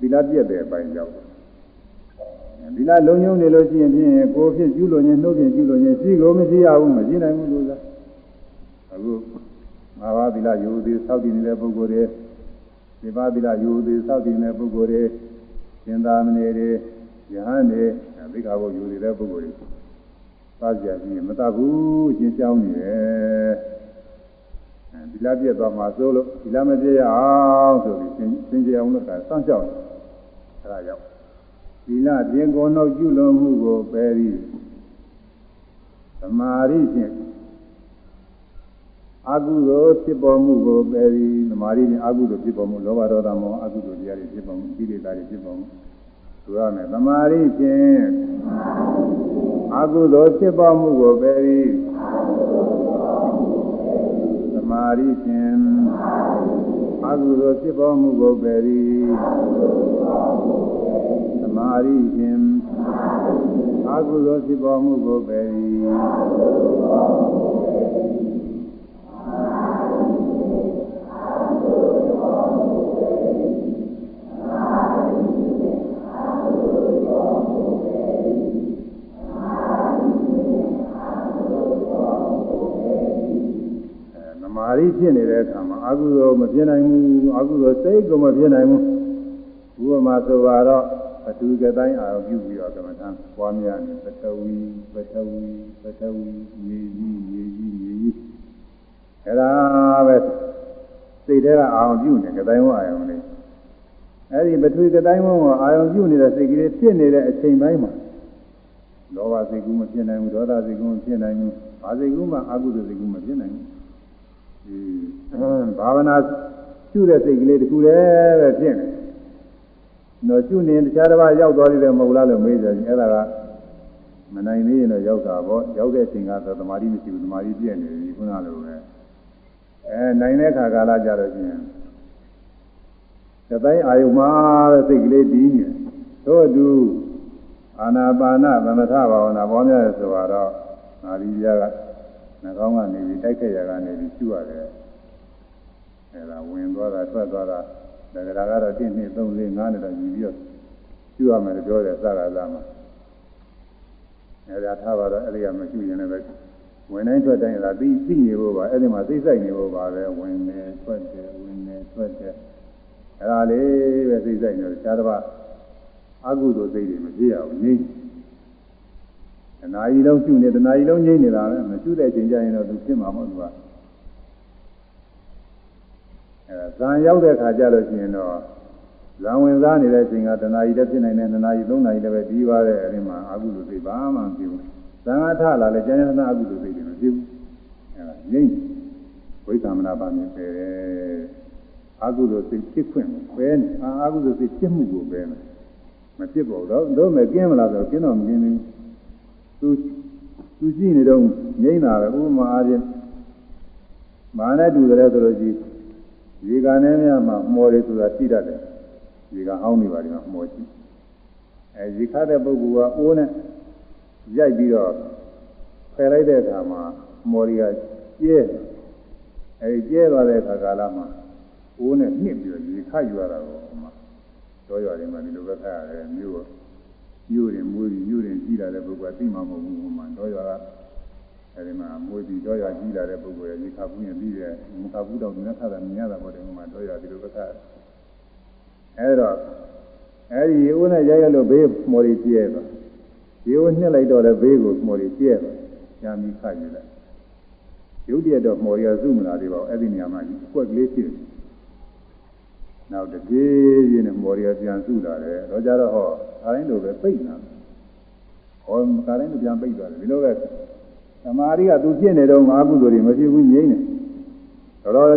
ဒီလားပြည့်တဲ့အပိုင်းရောက်တယ်ဒီလားလုံုံနေလို့ရှိရင်ဖြင့်ကိုဖြစ်ကျူးလွန်ခြင်းနှုတ်ဖြင့်ကျူးလွန်ခြင်းရှိကိုမရှိရဘူးမရှိနိုင်ဘူးလို့သာအခုငါးပါးဒီလားယူသေးစောက်တည်နေတဲ့ပုဂ္ဂိုလ်တွေဒီပါးဒီလားယူသေးစောက်တည်နေတဲ့ပုဂ္ဂိုလ်တွေသင်္သာမဏေတွေ ယဟန်တွေသိက္ခာပုဒ်ယူနေတဲ့ပုဂ္ဂိုလ်တွေသားကြပြီးမတတ်ဘူးရှင်းကြောင်းနေတယ်ဒီလားပြည့်သွားမှာစိုးလို့ဒီလားမပြည့်ရအောင်ဆိုပြီးရှင်းရှင်းကြအောင်လို့ကစောင့်ကြောက်တယ်အဲဒါကြောင့်ဒီလားပြင်ကိုယ်နှုတ်ကျุလွန်မှုကိုပယ်ပြီးသမာဓိဖြင့်အကုသိုလ်ဖြစ်ပေါ်မှုကိုပယ်ပြီးသမာဓိဖြင့်အကုသိုလ်ဖြစ်ပေါ်မှုလောဘဒေါသမောဟအကုသိုလ်တရားတွေဖြစ်ပေါ်မှုကိလေသာတွေဖြစ်ပေါ်မှု ဆိုရမယ်သမာဓိဖြင့်အကုသိုလ်ဖြစ်ပေါ်မှုကိုပယ်ပြီးသမာဓိဖြင့်အကုသိုလ်ဖြစ်ပေါ်မှုကိုပယ်ပြီးသမာဓိဖြင့်အကုသိုလ်ဖြစ်ပေါ်မှုကိုပယ်ပြီး ရီဖြစ်နေတဲ့အခါမှာအကုသိုလ်မဖြစ်နိုင်ဘူးအကုသိုလ်စိတ်ကမဖြစ်နိုင်ဘူးဥပမာဆိုတော့အတူကတိုင်းအာရုံပြုပြီးတော့ကမ္မထံပွားများနေပထဝီပထဝီပထဝီမြေကြီးမြေကြီးမြေကြီးအဲ့ဒါပဲစိတ်ထဲကအာရုံပြုနေကတိုင်းဝအာရုံလေးအဲ့ဒီပထဝီကတိုင်းဝကအာရုံပြုနေတဲ့စိတ်ကလေးဖြစ်နေတဲ့အချိန်ပိုင်းမှာလောဘစိတ်ကူးမဖြစ်နိုင်ဘူးဒေါသစိတ်ကူးမဖြစ်နိုင်ဘူးဘာစိတ်ကူးမှအကုသိုလ်စိတ်ကူးမဖြစ်နိုင်ဘူး ဘာဝနာကျุတဲ့စိတ်ကလေးတခုတည်းပဲဖြစ်နေတော့ကျุနေတခြားတစ်ပါးရောက်သွားသေးတယ်မဟုတ်လားလို့မေးကြတယ်အဲ့ဒါကမနိုင်သေးရင်တော့ရောက်တာပေါ့ရောက်တဲ့အချိန်ကတော့သမာဓိမရှိဘူးသမာဓိပြည့်နေပြီခုနလိုပဲအဲနိုင်တဲ့ခါကာလကြတော့ချင်းတပိုင်းအာယုမှာတဲ့စိတ်ကလေးတည်နေတို့အတူအာနာပါနသမထဘာဝနာပေါ်များဆိုတော့နာရီပြားက နှာခေါင်းကနေပြီးတိုက်ခက်ရကနေပြီးရှုရတယ်အဲဒါဝင်သွားတာထွက်သွားတာဒါကြတာကတော့1 2 3 4 5နဲ့တော့ယူပြီးတော့ရှုရမယ်လို့ပြောတယ်စကားသားမှာအဲဒါထားပါတော့အဲ့ဒီကမရှုရင်လည်းပဲဝင်တိုင်းထွက်တိုင်းလာပြီးပြီးနေဖို့ပါအဲ့ဒီမှာသိစိတ်နေဖို့ပါပဲဝင်နေထွက်တယ်ဝင်နေထွက်တယ်အဲ့ဒါလေးပဲသိစိတ်နေတယ်ခြားတစ်ပါးအကုသိုလ်စိတ်တွေမဖြစ်ရဘူးငြိမ့်တ ဏှာကြီးလုံးရှုနေတဏှာကြီးလုံးငြိမ့်နေတာပဲမရှုတဲ့အချိန်ကျရင်တော့သူဖြစ်မှာမဟုတ်ဘူးကအဲဇံရောက်တဲ့ခါကျလို့ရှိရင်တော့ဇံဝင်စားနေတဲ့အချိန်ကတဏှာကြီးလည်းဖြစ်နိုင်တယ်တဏှာကြီးသုံးနာရီလည်းပဲပြီးပါတဲ့အဲဒီမှာအကုသိုလ်စိတ်ဘာမှမဖြစ်ဘူးဇံကထလာလဲကျန်ကျန်အကုသိုလ်စိတ်တွေမဖြစ်ဘူးအဲဒါငြိမ့်ဝိသမနာပါမြင်ပဲအကုသိုလ်စိတ်ဖြစ်ခွင့်ပဲအာအကုသိုလ်စိတ်ဖြစ်မှုကိုပဲမဖြစ်ပေါ်တော့တို့မဲ့ကျင်းမလားဆိုကျင်းတော့မကျင်းဘူး သူသူရှိနေတော့ငိမ့်တာပဲဥပမာအားဖြင့်မာနဲ့တူတယ်ဆိုလို့ရှိရေကန်ထဲများမှာမော်တွေဆိုတာရှိတတ်တယ်ရေကန်အောင်းနေပါဒီမှာမော်ရှိအဲရေခတ်တဲ့ပုဂ္ဂိုလ်ကအိုးနဲ့ရိုက်ပြီးတော့ဖယ်လိုက်တဲ့အခါမှာမော်တွေကကျဲအဲဒီကျဲသွားတဲ့အခါကာလမှာအိုးနဲ့နှစ်ပြီးတော့ရေခတ်ယူရတာကိုဟိုမှာတော့ရတယ်မှာဒီလိုပဲခတ်ရတယ်မြို့ မြို့ရင်မွေးပြီးမြို့ရင်ကြီးလာတဲ့ပုဂ္ဂိုလ်ကသိမှမဟုတ်ဘူးဟိုမှာတော့ရတာအဲဒီမှာမွေးပြီးတော့ရကြီးလာတဲ့ပုဂ္ဂိုလ်ရဲ့ရေခတ်ဘူးရင်ပြီးတယ်မခတ်ဘူးတော့ဒီနဲ့ခတ်တာမြင်ရတာပေါ့တယ်ဟိုမှာတော့ရဒီလိုပဲခတ်အဲတော့အဲဒီရေအိုးနဲ့ရိုက်ရလို့ဘေးမော်ရီပြဲသွားရေအိုးနှစ်လိုက်တော့လည်းဘေးကိုမော်ရီပြဲသွားညာမီခတ်ယူလိုက်ရုပ်တရက်တော့မော်ရီကစုမလာသေးပါဘူးအဲ့ဒီနေရာမှာအကွက်ကလေးရှိတယ် နောက်တပြေးပြေးနဲ့မော်ရီကပြန်စုလာတယ်တော့ကြတော့ဟောအားတိုင်းလိုပဲပိတ်နေတာဟောကာတိုင်းလိုပြန်ပိတ်သွားတယ်ဒီလိုပဲသမာဓိကသူဖြစ်နေတော့ငါကုသိုလ်တွေမဖြစ်ဘူးငြိမ့်နေတော့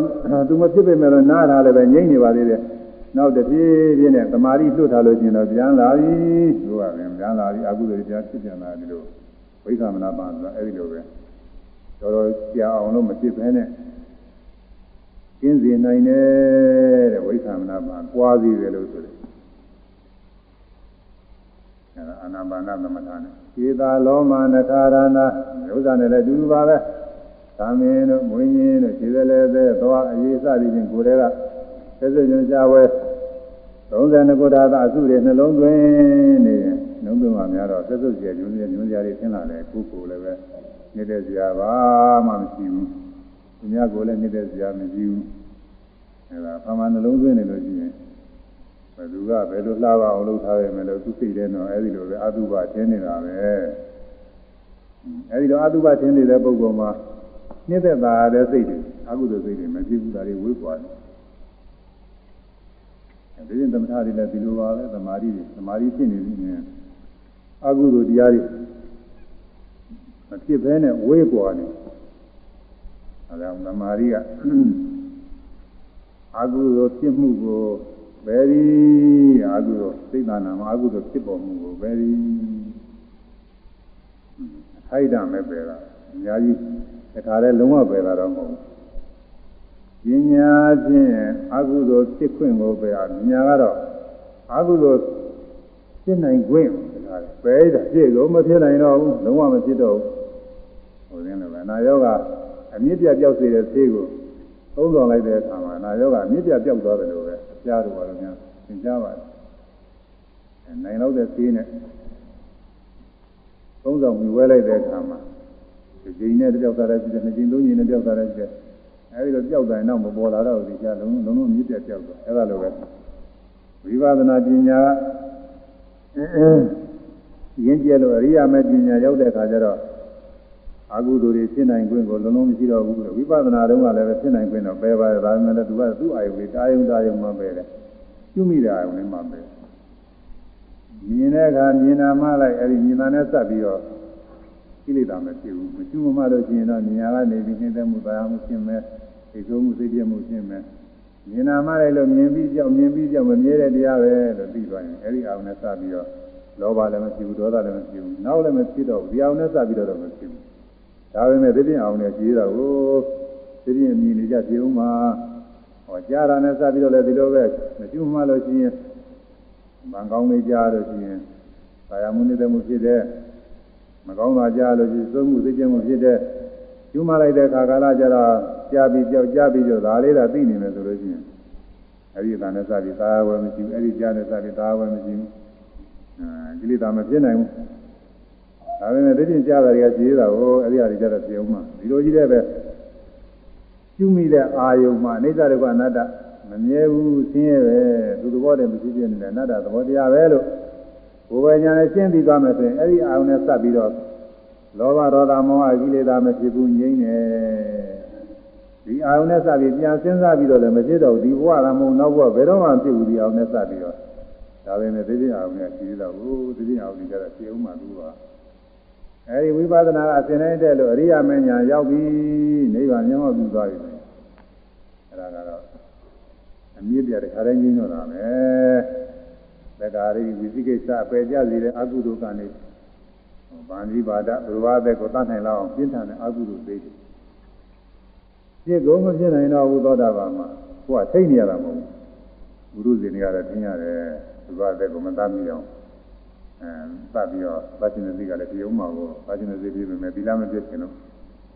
သူမဖြစ်ပေမဲ့တော့နားထားလည်းပဲငြိမ့်နေပါသေးတယ်နောက်တပြေးပြေးနဲ့သမာဓိလွတ်ထားလို့ရှိရင်တော့ပြန်လာပြီလို့ကပြန်ပြန်လာပြီအကုသိုလ်တွေပြန်ဖြစ်ပြန်လာဒီလိုဝိသမနာပါဆိုတာအဲ့ဒီလိုပဲတော်တော်ကြာအောင်လို့မဖြစ်ဘဲနဲ့ ကျင်းစီနိုင်တယ်တဲ့ဝိသမနာပါကွာသေးတယ်လို့ဆိုတယ်အဲဒါအာနာပါနသမထနဲ့ခြေသာလောမနခါရဏဥစ္စာနဲ့လည်းအတူတူပါပဲသမင်းတို့မွေးညင်းတို့ခြေလည်းလည်းပဲသွားအရေးစသည်ဖြင့်ကိုယ်တည်းကသက်သက်ညွှန်ရှားဝဲ32ခုဓာတ်အစုတွေနှလုံးသွင်းနေတယ်နှလုံးသွင်းမှများတော့သက်သက်ကျေညွှန်ကျေညွှန်ကြရည်သင်လာတယ်ကိုယ်ကိုယ်လည်းပဲနေတဲ့ဇာဘာမှမရှိဘူးသူများကိုလည်းနေတဲ့ဇာမရှိဘူး အဲဒါဖာမနှလုံးသွင်းနေလို့ရှိရင်ဘယ်သူကဘယ်လိုလှပအောင်လုပ်ထားရမယ်လို့သူစိတ်ထဲတော့အဲဒီလိုပဲအတုပထင်းနေတာပဲအဲဒီတော့အတုပထင်းနေတဲ့ပုဂ္ဂိုလ်မှာနှိမ့်သက်သာတဲ့စိတ်တွေအကုသိုလ်စိတ်တွေမဖြစ်ဘူးဒါတွေဝေးကွာတယ်ဒီရင်သမထတွေလည်းဒီလိုပါပဲသမာဓိတွေသမာဓိဖြစ်နေပြီနဲ့အကုသိုလ်တရားတွေမဖြစ်ဘဲနဲ့ဝေးကွာနေအဲဒါသမာဓိက အကုသိုလ်ဖြစ်မှုကိုဘယ်ဒီအကုသိုလ်စိတ်နာမှာအကုသိုလ်ဖြစ်ပေါ်မှုကိုဘယ်ဒီထိုက်တာမဲ့ပဲလားအများကြီးတခါလဲလုံးဝပဲတာတော့မဟုတ်ဘူးပညာဖြင့်အကုသိုလ်ဖြစ်ခွင့်ကိုပဲအညာကတော့အကုသိုလ်ဖြစ်နိုင်ခွင့်တခါလဲပဲတာဖြစ်လို့မဖြစ်နိုင်တော့ဘူးလုံးဝမဖြစ်တော့ဘူးဟိုရင်းလည်းပဲနာယောဂအမြင့်ပြပြောက်စေတဲ့သေးကို သုံးဆောင်လိုက်တဲ့အခါမှာနာယောဂအမြင့်ပြပြောက်သွားတယ်လို့ပဲကြားတော့ဘာလို့များသင်ကြားပါတယ်နိုင်တော့တဲ့သေးနဲ့သုံးဆောင်ပြီးဝဲလိုက်တဲ့အခါမှာဒီကြိမ်နဲ့ပြောက်သွားတယ်ပြီးတယ်နှစ်ကြိမ်သုံးကြိမ်နဲ့ပြောက်သွားတယ်ပြီးတယ်အဲဒီလိုပြောက်တိုင်းတော့မပေါ်လာတော့ဒီကြားလုံးလုံးလုံးမြစ်ပြပြောက်သွားအဲဒါလိုပဲဝိပဿနာပညာရင်းကျဲလို့အရိယာမေပညာရောက်တဲ့အခါကျတော့ အကုသိုလ်တွေဖြစ်နိုင်ခွင့်ကိုလုံးလုံးမရှိတော့ဘူးဝိပဿနာတုန်းကလည်းဖြစ်နိုင်ခွင့်တော့ပယ်ပါတယ်ဒါပေမဲ့လည်းသူကသူ့အာယုလေးတာယုံတာယုံမှပဲတယ်ကျွမိတဲ့အာယုလေးမှပဲမြင်တဲ့အခါမြင်တာမှလိုက်အဲဒီမြင်တာနဲ့စပ်ပြီးတော့ကိလေသာမဖြစ်ဘူးမကျွမမှလို့ရှိရင်တော့မြင်ရကနေပြီးနှိမ့်သက်မှုတရားမှုရှင်းမဲ့သိဆိုးမှုသိပြမှုရှင်းမဲ့မြင်နာမှလိုက်လို့မြင်ပြီးကြောက်မြင်ပြီးကြောက်မမြဲတဲ့တရားပဲလို့သိသွားရင်အဲဒီအာယုနဲ့စပ်ပြီးတော့လောဘလည်းမဖြစ်ဘူးဒေါသလည်းမဖြစ်ဘူးနောက်လည်းမဖြစ်တော့ဘူးဒီအာယုနဲ့စပ်ပြီးတော့မဖြစ်ဘူး ဒါပေမဲ့သိပြအောင်နဲ့ကြည်တာကိုသိပြမြင်နေကြပြေဦးမှာဟောကြားတာနဲ့စပြီးတော့လည်းဒီလိုပဲမကျွမှလို့ရှိရင်မန်ကောင်းလေးကြားလို့ရှိရင်ကာယမှုနေတဲ့မှုဖြစ်တဲ့မကောင်းတာကြားလို့ရှိရင်သုံးမှုသိကျမှုဖြစ်တဲ့ကျွမှလိုက်တဲ့ခါကာလကျတော့ကြားပြီးကြောက်ကြားပြီးတော့ဒါလေးသာသိနေမယ်ဆိုလို့ရှိရင်အဲဒီအတန်နဲ့စပြီးသာဝယ်မရှိဘူးအဲဒီကြားနဲ့စပြီးသာဝယ်မရှိဘူးအာကိလေသာမဖြစ်နိုင်ဘူး ဒါပေမဲ့သိချင်းကြားတာတွေကကြည်တာကိုအဲ့ဒီအရာတွေကြတော့ပြုံးမှာဒီလိုကြီးတဲ့ပဲကျွမိတဲ့အာယုံမှာအနိစ္စဒုက္ခအနတ္တမမြဲဘူးဆင်းရဲပဲသူသဘောတည်းမရှိပြနေတယ်အနတ္တသဘောတရားပဲလို့ဘုရားညာနဲ့ရှင်းပြီးသွားမယ်ဆိုရင်အဲ့ဒီအာယုံနဲ့စပ်ပြီးတော့လောဘဒေါသမောဟကိလေသာမဖြစ်ဘူးငြိမ့်နေဒီအာယုံနဲ့စပ်ပြီးပြန်စဉ်းစားပြီးတော့လည်းမဖြစ်တော့ဘူးဒီဘဝကမဟုတ်နောက်ဘဝဘယ်တော့မှဖြစ်ဘူးဒီအာယုံနဲ့စပ်ပြီးတော့ဒါပဲနဲ့သိချင်းအာယုံနဲ့ရှိသေးတော့ဘူးသိချင်းအာယုံကြီးကြတော့ရှင်းအောင်မှသူက အဲဒီဝိပဿနာကအစဉ်တိုင်းတဲ့လို့အရိယာမဉ္ဇဉ်ရောက်ပြီနိဗ္ဗာန်မျက်မှောက်ပြုသွားပြီအဲဒါကတော့အမြင့်ပြတဲ့ခါတိုင်းကြီးတော့တာပဲသက္ကာရိဝိသိကိစ္စအပေကြစီတဲ့အကုသိုလ်ကံနေဗန္ဒီဘာဒဘုရားသက်ကိုတတ်နိုင်လောက်အောင်ပြင်းထန်တဲ့အကုသိုလ်သေးတယ်ပြည့်ကုန်မဖြစ်နိုင်တော့ဘူးသောတာပန်မှာကိုကထိတ်နေရတာမဟုတ်ဘူးဘုရုဇင်တွေကတော့သိရတယ်ဘုရားသက်ကိုမတတ်မိအောင် အဲသတ်ပြီးတော့ပါရှင်တဲ့စိတ်ကလည်းပြုံးမှာကိုပါရှင်တဲ့စိတ်ပြည့်ပေမဲ့သီလမပြည့်ခင်တော့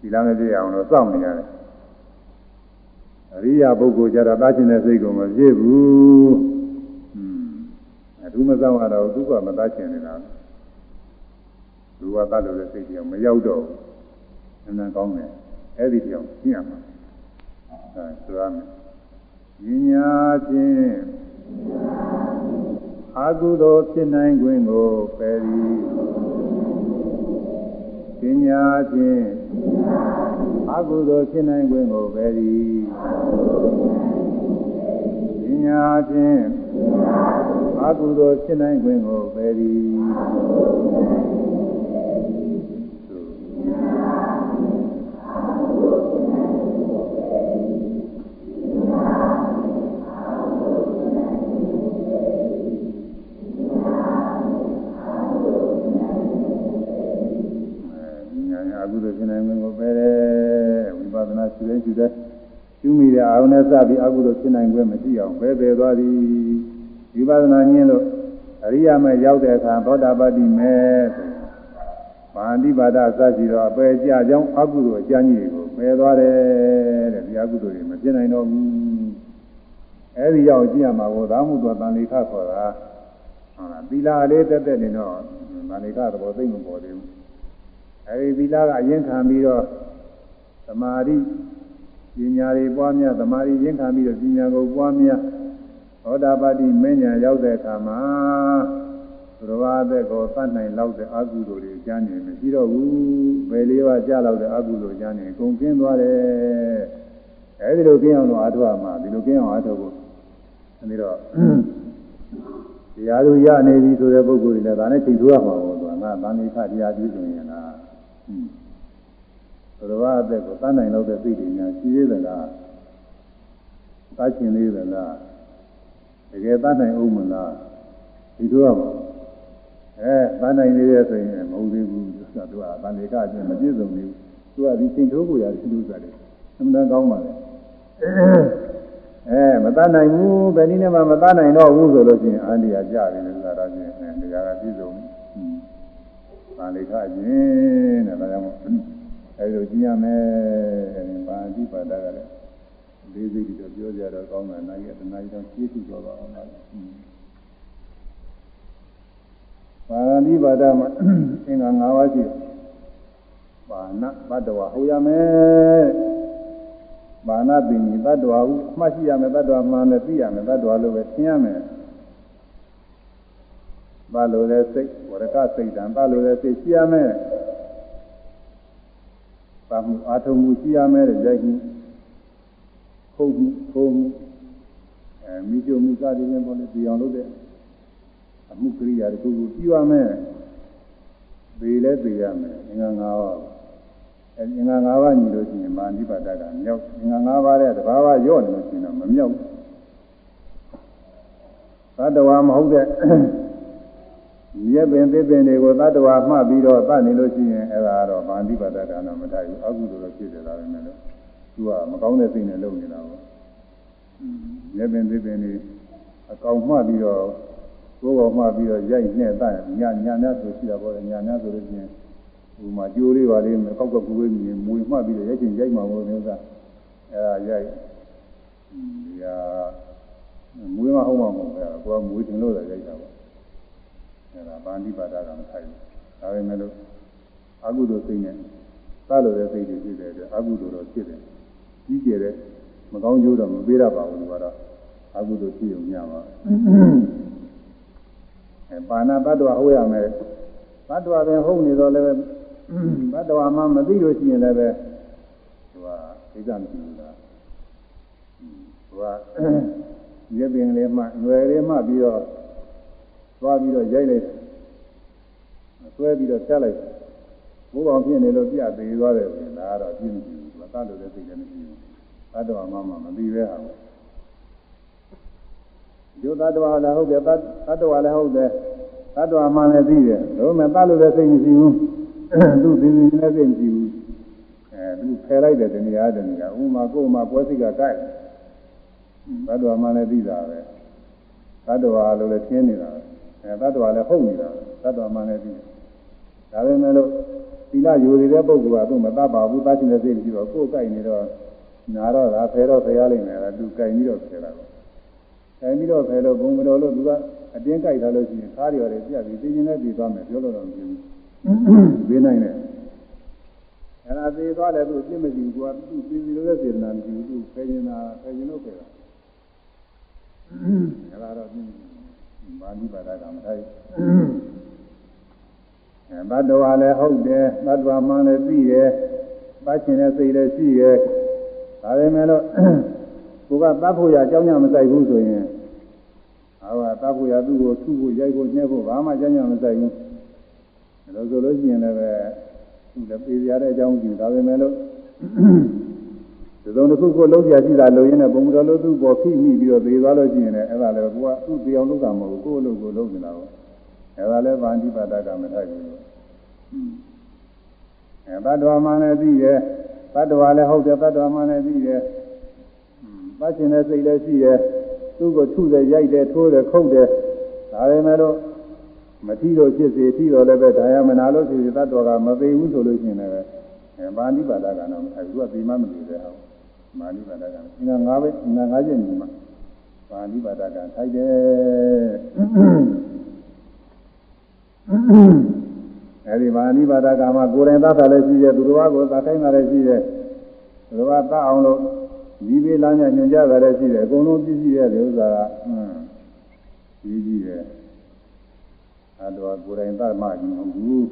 သီလမပြည့်အောင်လို့စောင့်နေရတယ်အရိယာပုဂ္ဂိုလ်ကြတော့သားချင်းတဲ့စိတ်ကိုမပြည့်ဘူးอืมအထူးမဆောင်ရတော့သူကမသားချင်းနေတာလူကတတ်လို့တဲ့စိတ်ကြီးမရောက်တော့ဘူးနည်းနည်းကောင်းတယ်အဲ့ဒီကြောင့်ရှင်းရမှာအဲဆိုရမယ်ဉာဏ်ချင်း အာဟုသောဖြစ်နိုင်ခွင့်ကိုပယ်သည်ပညာဖြင့်အာဟုသောဖြစ်နိုင်ခွင့်ကိုပယ်သည်ပညာဖြင့်အာဟုသောဖြစ်နိုင်ခွင့်ကိုပယ်သည် ရှိတဲ့ရှိတဲ့ကျူးမိတဲ့အာရုံနဲ့စပြီးအကုသိုလ်ဖြစ်နိုင်ခွင့်မရှိအောင်ပဲပဲသွားသည်ဝိပဿနာညင်းလို့အရိယာမဲ့ရောက်တဲ့အခါသောတာပတ္တိမဲ့ဆိုမာဏိပါဒအစရှိတော့အပယ်ကြကြောင်းအကုသိုလ်အကျဉ်းကြီးကိုပယ်သွားတယ်တဲ့ဒီအကုသိုလ်တွေမဖြစ်နိုင်တော့ဘူးအဲဒီရောက်ကြည့်ရမှာကိုသာမှုတော်တန်လေခခေါ်တာဟုတ်လားသီလလေးတက်တက်နေတော့တန်လေခသဘောသိမ့်မပေါ်သေးဘူး အဲဒီသီလကအရင်ခံပြီးတော့သမာဓိပညာတွေပွားများသမာဓိရင်းခံပြီးတော့ပညာကိုပွားများသောတာပတိမဉ္ဇဉ်ရောက်တဲ့အခါမှာဘုရားအသက်ကိုသတ်နိုင်လောက်တဲ့အကုသိုလ်တွေကျမ်းနေမရှိတော့ဘူးဘယ်လေးပါးကြားလောက်တဲ့အကုသိုလ်ကျမ်းနေကုန်ကျင်းသွားတယ်အဲဒီလိုကျင်းအောင်လို့အားထုတ်ရမှာဒီလိုကျင်းအောင်အားထုတ်ဖို့အဲဒီတော့တရားတို့ရနေပြီဆိုတဲ့ပုဂ္ဂိုလ်တွေလည်းဒါနဲ့ချိန်ထိုးရမှာပေါ့သူကငါသံဃာတရားပြုဆိုရင်လား ဘုရားအသက်ကိုတန်းနိုင်လို့တဲ့သိတယ်ညာရှိသေးသလားတတ်ချင်သေးသလားတကယ်တတ်နိုင်အောင်မလားဒီတော့အဲတတ်နိုင်သေးတယ်ဆိုရင်မဟုတ်သေးဘူးဆိုတော့သူကတန်လေကချင်းမပြည့်စုံသေးဘူးသူကဒီသင်ထိုးကိုရတယ်သူစားတယ်အမှန်တန်ကောင်းပါလေအဲမတတ်နိုင်ဘူးဘယ်နည်းနဲ့မှမတတ်နိုင်တော့ဘူးဆိုလို့ရှိရင်အန္တရာယ်ကြပြီလို့ဆိုတာတော့ချင်းတရားကပြည့်စုံ တန်လေကချင်းတဲ့ဒါကြောင့်အဲဒီလိုကြည့်ရမယ်ပါဠိပါဒကလည်းလေးစိတ်တော့ပြောကြတော့ကောင်းတယ်နိုင်ရတနားကြီးတော့ဖြည့်စုတော့အောင်ပါပါဠိပါဒမှာအင်္ဂါ၅ပါးရှိပါဏဘတ်တော်ဟောရမယ်ပါဏပင်ကြီးတတ္တဝါဟုမှတ်ရှိရမယ်တတ္တဝါမှန်တယ်သိရမယ်တတ္တဝါလို့ပဲသင်ရမယ် ဘာလို့လဲစိတ်ဝရကစိတ်တံဘာလို့လဲစိတ်ရှိရမယ်သာမှုအာထုံမှုရှိရမယ်တဲ့ရိုက်မှုခုတ်မှုထုံးမှုအဲမိကျုံမှုစသည်ဖြင့်ပေါ်လေဒီအောင်လုပ်တဲ့အမှုကရိယာတခုခုပြုရမယ်ပေလဲပေရမယ်အင်္ဂါ၅ပါးအဲအင်္ဂါ၅ပါးညီလို့ရှိရင်မာနိပါဒကမြောက်အင်္ဂါ၅ပါးတဲ့တဘာဝရော့နေလို့ရှိရင်တော့မမြောက်ဘူးသတ္တဝါမဟုတ်တဲ့ ရက်ပင်သစ်ပင်တွေကိုသတ္တဝါမှတ်ပြီးတော့သတ်နေလို့ရှိရင်အဲ့ဒါကတော့ဗာဏိပါဒကံတော့မထိုက်ဘူးအကုသိုလ်လို့ဖြစ်တယ်လားပဲလို့သူကမကောင်းတဲ့စိတ်နဲ့လုပ်နေတာပေါ့ရက်ပင်သစ်ပင်တွေအကောင်မှတ်ပြီးတော့ကိုယ်ကောင်မှတ်ပြီးတော့ရိုက်နှဲ့တတ်ညညာများဆိုရှိတာပေါ့လေညာများဆိုလို့ရှိရင်ဟိုမှာကြိုးလေးပါလေးကောက်ကကူဝေးမြင်မွေမှတ်ပြီးတော့ရိုက်ချင်ရိုက်မှာမို့လို့ကအဲ့ဒါရိုက်ဒီဟာမွေးမဟုတ်မှာမဟုတ်ဘူးကွာမွေးတင်လို့လည်းရိုက်တာပေါ့ အဲဒါပါဠိပါဒကမထိုက်ဘူးဒါပေမဲ့လို့အကုသိုလ်စိတ်နဲ့သလိုတဲ့စိတ်တွေဖြစ်တဲ့အတွက်အကုသိုလ်တော့ဖြစ်တယ်ကြီးကျယ်တဲ့မကောင်းကျိုးတော့မပေးရပါဘူးကွာတော့အကုသိုလ်ဖြစ်ုံညပါအဲပါဏတတ္တဝဟောရမယ်တတ္တဝပင်ဟုတ်နေတော့လည်းတတ္တဝမှမသိလို့ရှိရင်လည်းပဲသူကသိကြမရှိဘူးလားသူကရေပင်လေးမှຫນွယ်လေးမှပြီးတော့ သွားပြီးတော့ရိုက်လိုက်ဆွဲပြီးတော့ဖြတ်လိုက်ဘိုးကောင်ဖြစ်နေလို့ပြသေးသွားတယ်ဆိုရင်ဒါကတော့ပြင်းမရှိဘူးသူကတတ်လို့လည်းသိတယ်မရှိဘူးတတ်တော်မှမှမသိပဲဟာဒုတတ်တော်လည်းဟုတ်တယ်တတ်တော်လည်းဟုတ်တယ်တတ်တော်မှလည်းသိတယ်ဒါပေမဲ့တတ်လို့လည်းသိမရှိဘူးသူသိသိလည်းသိမရှိဘူးအဲသူဖယ်လိုက်တဲ့တရားတည်းကဥမာကိုယ်မှာပွဲစိတ်ကကြိုက်တတ်တော်မှလည်းသိတာပဲတတ်တော်လို့လည်းသင်နေတာပဲ အဲတတ္တဝါလည်းဟုတ်နေတာတတ္တဝါမှလည်းပြီးဒါပေမဲ့လို့သီလယူနေတဲ့ပုဂ္ဂိုလ်ကသူ့မတတ်ပါဘူးတတ်ချင်တဲ့စိတ်ရှိတော့ကိုယ်ကြိုက်နေတော့နာတော့ဒါဖယ်တော့ဖယ်ရလိမ့်မယ်သူကြိုင်ပြီးတော့ဖယ်တာပေါ့ကြိုင်ပြီးတော့ဖယ်လို့ဘုံမတော်လို့သူကအတင်းကြိုက်ထားလို့ရှိရင်ခါးရတယ်ပြတ်ပြီးသိချင်းနဲ့ပြီးသွားမယ်ပြောလို့တော့မဖြစ်ဘူးပြီးနိုင်တယ်အဲ့ဒါသေးသွားတယ်သူအပြစ်မရှိဘူးကွာသူပြည်စီလို့တဲ့စေတနာမရှိဘူးသူဖယ်နေတာဖယ်ရင်တော့ဖယ်တာအဲ့ဒါတော့ မာနိပါဒကမထိုက်အဲဘတ်တော်လည်းဟုတ်တယ်ဘတ်တော်မှလည်းပြီးတယ်ပတ်ချင်တဲ့စိတ်လည်းရှိရဲ့ဒါပေမဲ့လို့ကိုကတတ်ဖို့ရအကြောင်းညမဆိုင်ဘူးဆိုရင်ဟာကတတ်ဖို့ရသူ့ကိုထုဖို့ရိုက်ဖို့ညှက်ဖို့ဘာမှအကြောင်းညမဆိုင်ဘူးဒါလို့ဆိုလို့ရှိရင်လည်းပဲသူလည်းပြေရတဲ့အကြောင်းရှိဒါပေမဲ့လို့ ဒီလိုတစ်ခုကိုလုံးပြရှိတာလုံရင်းနဲ့ဘုံတော်လို့သူ့ပေါ်ဖိမိပြီးတော့သေသွားလို့ရှိရင်လည်းအဲ့ဒါလည်းကိုကသူ့တရားလုံးကမဟုတ်ဘူးကိုယ့်အလုပ်ကိုလုပ်နေတာပေါ့အဲ့ဒါလည်းဗန္တိပါဒကမထိုက်ဘူးအဲဘတ်တော်မှလည်းသိတယ်ဘတ်တော်လည်းဟုတ်တယ်ဘတ်တော်မှလည်းသိတယ်ပတ်ချင်တဲ့စိတ်လည်းရှိတယ်သူ့ကိုထုတယ်ရိုက်တယ်ထိုးတယ်ခုတ်တယ်ဒါပေမဲ့လို့မထီလို့ဖြစ်စေထီတော့လည်းပဲဒါယမနာလို့ဖြစ်စေတတ်တော်ကမသေးဘူးဆိုလို့ရှိရင်လည်းအဲမာနိပါဒကတော့မထိုက်ဘူးကဒီမှမလို့တဲ့ဟုတ် မာနိပါဒကဒီကငါးပဲငါးငါးချက်ညီမှာမာနိပါဒကထိုက်တယ်အဲဒီမာနိပါဒကာမှာကိုယ်တိုင်သတ်တာလည်းရှိတယ်သူတော်ဘာကိုသတ်တိုင်းတာလည်းရှိတယ်သူတော်ဘာသတ်အောင်လို့ဒီပေးလမ်းညညွှန်ကြတာလည်းရှိတယ်အကုန်လုံးပြည့်စည်တဲ့ဥစ္စာကဟွန်းကြီးကြီးတယ်အဲတော့ကိုယ်တိုင်သတ်မှကြီးမဟုတ်ဘူး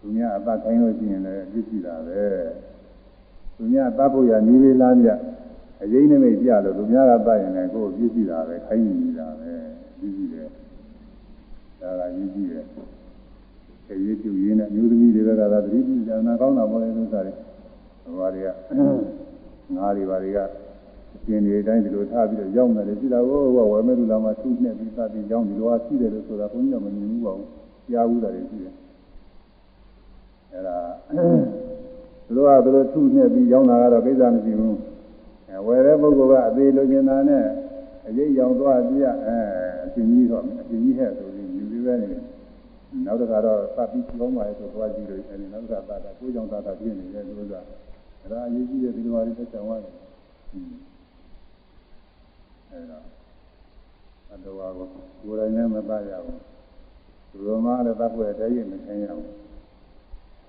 သူများအသက်ခိုင်းလို့ရှိရင်လည်းပြည့်စည်တာပဲ သူများသတ်ဖို့ရဒီပေးလမ်းညအရင်နိမိတ်ပြလို့သူများကသတ်ရင်လည်းကိုယ်ပြည့်စည်တာပဲခိုင်းနေတာပဲပြည့်စည်တယ်ဒါကကြီးကြီးတယ်ခရီးကျူရင်းနဲ့မျိုးသမီးတွေကသာသတိပြုကြနာကောင်းတာပေါ်လေလို့စားတယ်။ဘာတွေကငါးတွေဘာတွေကအရှင်တွေတိုင်းဒီလိုထားပြီးတော့ရောက်နေတယ်ရှိတာကိုဟိုဝယ်မဲ့လူလာမှသူ့နဲ့ပြီးသတိကြောင်းဒီလိုအားရှိတယ်လို့ဆိုတာဘုန်းကြီးကမမြင်ဘူးပါဘူး။ကြားဘူးတာတွေရှိတယ်။အဲဒါ သူတို့ကသူတို့သူ့နဲ့ပြီးရောက်လာတော့ကိစ္စမရှိဘူး။အဲဝယ်တဲ့ပုဂ္ဂိုလ်ကအသေးလိုချင်တာနဲ့အရေးရောင်သွားပြအဲအရှင်ကြီးတော့အရှင်ကြီးဟဲ့ဆိုပြီးယူပြီးပဲနေတယ်နောက်တစ်ခါတော့သတ်ပြီးကျောင်းပါလေဆိုသွားကြည့်လို့အဲဒီနောက်တစ်ခါသာတာကိုကြောင့်သာတာပြင်းနေတဲ့လို့ဆိုတာအဲဒါအရေးကြီးတဲ့ဒီလိုပါလေးသက်ဆောင်ရတယ်အဲဒါအတော်ကိုကိုယ်တိုင်နဲ့မသားရဘူးသူတော်မှလည်းသတ်ဖို့တည်းရင်မသိရဘူး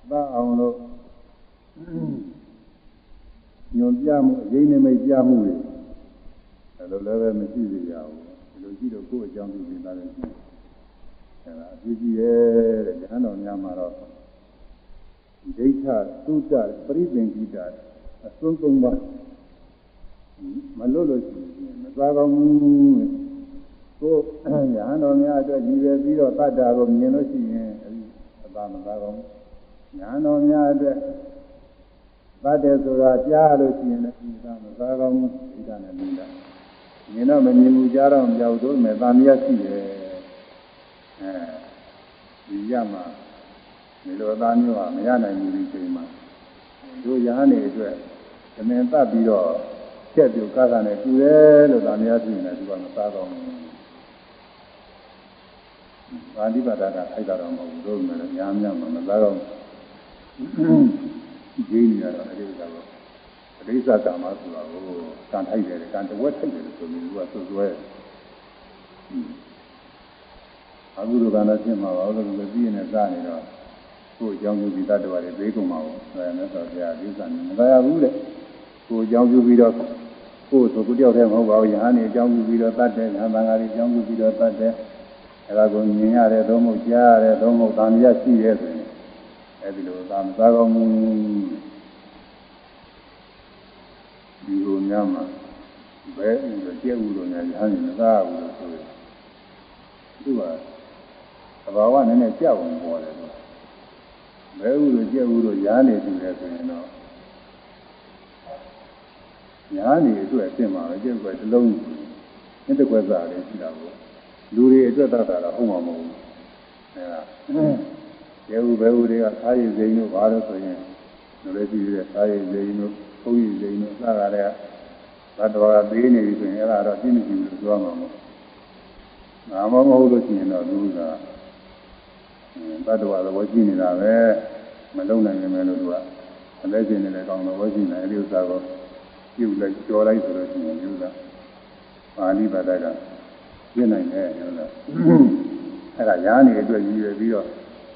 သတ်အောင်လို့ ညွန်ပြမှုအရေးနိမိတ်ပြမှုတွေအဲလိုလည်းပဲမရှိစေရဘူးဒီလိုကြည့်တော့ကိုယ့်အကြောင်းပြုနေတာလည်းရှိတယ်အဲဒါအပြည့်ကြီးရဲ့တဲ့ဉာဏ်တော်များမှာတော့ဒိဋ္ဌသုတ္တပရိသင်္ကိတအစွန်းသုံးပါမလွတ်လို့ရှိရင်မသွားကောင်းဘူးကိုဉာဏ်တော်များအတွက်ညီပဲပြီးတော့တတ္တာကိုမြင်လို့ရှိရင်အဲဒီအသာမသွားကောင်းဉာဏ်တော်များအတွက် တတ်တယ်ဆိုတာကြားလို့ရှိရင်လည်းဒီကမသွားကောင်းဘူးဒီကနဲ့မြင်တာမြင်တော့မမြင်ဘူးကြားတော့မကြောက်တော့မယ်တာမယရှိတယ်အဲဒီရမှာဒီလိုအသားမျိုးကမရနိုင်ဘူးဒီချိန်မှာတို့ရဟန်းတွေအတွက်သမင်တတ်ပြီးတော့ချက်ပြုကားကနဲ့တူတယ်လို့သာများသိနေတယ်သူကမသားတော့ဘူးဗာတိပါဒကထိုက်တာတော့မဟုတ်ဘူးတို့မှလည်းညာများမှမသားတော့ ဂျင်းနေရတော့အဲဒီကတော့အရိစ္ဆကာမဆိုတာကိုကံထိုက်တယ်ကံတဝက်ထိုက်တယ်ဆိုပြီးသူကဆွဆွဲအကုသိုလ်ကံတော့ဖြစ်မှာပါလို့ဒီလိုပြီးနေစားနေတော့ကိုယ်အကြောင်းပြုပြီးတတ်တော်တွေဘေးကုန်မှာပေါ့ဆိုရင်လည်းဆိုပြဒီဥစ္စာမသာရဘူးလေကိုယ်အကြောင်းပြုပြီးတော့ကိုယ်ဆိုကိုတယောက်တည်းမဟုတ်ပါဘူးယဟန်နေအကြောင်းပြုပြီးတော့တတ်တယ်ယဟန်သံဃာတွေအကြောင်းပြုပြီးတော့တတ်တယ်အဲဒါကိုမြင်ရတယ်သုံးဖို့ကြားရတယ်သုံးဖို့သံမြတ်ရှိရဲဆိုရင် အဲဒီလိုသာမစားကောင်းဘူးဒီလိုများမှာဘယ်ဥလို့ကျဲဥလို့များယဟန်နေမစားဘူးလို့ဆိုရင်သူကသဘာဝနည်းနည်းကြောက်ဝင်ပေါ်တယ်လို့ဘဲဥလို့ကြက်ဥလို့ရားနေပြီလေဆိုရင်တော့ရားနေအတွက်အစ်မှာပဲကြက်ွယ်တစ်လုံးနှစ်တစ်ခွက်စားလေးရှိတာကိုလူတွေအတွက်တတ်တာတော့ဟုတ်မှာမဟုတ်ဘူးအဲဒါ ကြက်ဥဘဲဥတွေကစားရည်စိမ်းတို့ဘာလို့ဆိုရင်လူတွေကြည့်ရတဲ့စားရည်စိမ်းတို့ဖုံးရည်စိမ်းတို့စားရတဲ့ဘတ်တော်ကပေးနေပြီဆိုရင်အဲ့ဒါတော့သိနေပြီလို့ပြောမှာမဟုတ်ငါမမဟုတ်လို့ရှိရင်တော့လူကတတ္တဝါသဘောရှိနေတာပဲမလုံနိုင်နေမယ်လို့သူကအလဲကျင်နေတဲ့ကောင်းသဘောရှိနေအဲဒီဥစ္စာကိုပြုတ်လိုက်ကြော်လိုက်ဆိုလို့ရှိရင်ယူတာပါဠိဘာသာကပြနိုင်တယ်ယူတာအဲ့ဒါရားနေအတွက်ရည်ရွယ်ပြီးတော့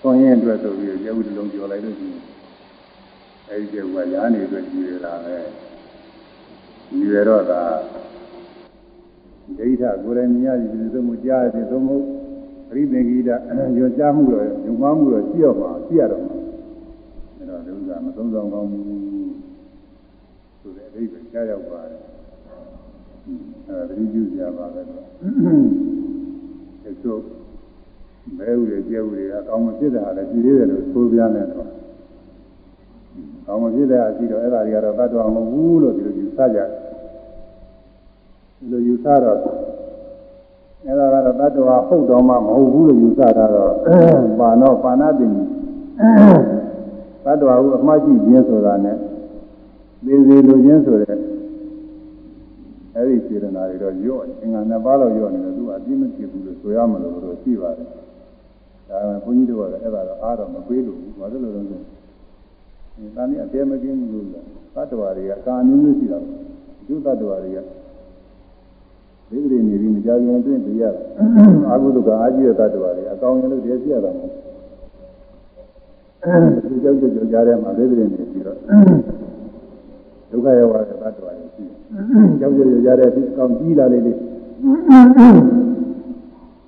သွန်ရင်အတွက်ဆိုပြီးရုပ်တစ်လုံးကြော်လိုက်လို့ရှိရင်အဲ့ဒီကျုပ်ကရားနေအတွက်ရည်ရွယ်တာပဲရည်ရွယ်တော့ကဒိဋ္ဌကိုယ်တိုင်မြင်ရည်သို့မဟုတ်ကြားရည်သို့မဟုတ်ပရိသင်္ကိတညွှန်ကြားမှုတော့ညွှန်မှားမှုတော့ရှိရမှာရှိရတော့မှာအဲ့တော့ဒီဥစ္စာမသုံးဆောင်ကောင်းဘူးဆိုတဲ့အဓိပ္ပာယ်ကြားရောက်ပါတယ်အဲ့ဒါသတိပြုကြပါပဲတော့အဲဆို မဲဥတွေကျဲဥတွေအကောင်မဖြစ်တာလည်းကြည်သေးတယ်လို့ဆိုပြနေတော့အကောင်မဖြစ်တဲ့အရှိတော့အဲ့ဒါတွေကတော့တတ်တော်မဟုတ်ဘူးလို့ဒီလိုယူဆကြတယ်ဒီလိုယူဆတော့အဲ့ဒါကတော့တတ္တဝါဟုတ်တော်မှမဟုတ်ဘူးလို့ယူဆတာတော့ပါနောပါဏတိတတ္တဝါဟုအမှားရှိခြင်းဆိုတာနဲ့သေသေးလိုခြင်းဆိုတဲ့အဲ့ဒီစေတနာတွေတော့ရော့အင်္ဂါနှစ်ပါးတော့ရော့နေတယ်သူကအပြည့်မဖြစ်ဘူးလို့ဆိုရမလို့တော့ရှိပါတယ် ဒါပေမဲ့ဘုန်းကြီးတို့ကလည်းအဲ့ဒါတော့အားတော့မပေးလို့ဘူးဘာလို့လဲဆိုတော့ဒီတန်ကြီးအပြည့်မကင်းဘူးလို့တတ္တဝါတွေကကာမျိုးမျိုးရှိတာဒုတတ္တဝါတွေကဒိဋ္ဌိနေပြီးမကြခင်အတွင်းပြရတာအာဟုတုကအာကြီးတဲ့တ attva တွေအကောင်ရင်လို့တည်းပြရတာမဟုတ်ဘူးကြောက်ကြောက်ကြောက်ကြားထဲမှာဒိဋ္ဌိနေပြီးတော့ဒုက္ခရောက်တဲ့တ attva တွေရှိကြောက်ကြောက်ကြားတဲ့ဒီအကောင်ကြီးလာလေးလေး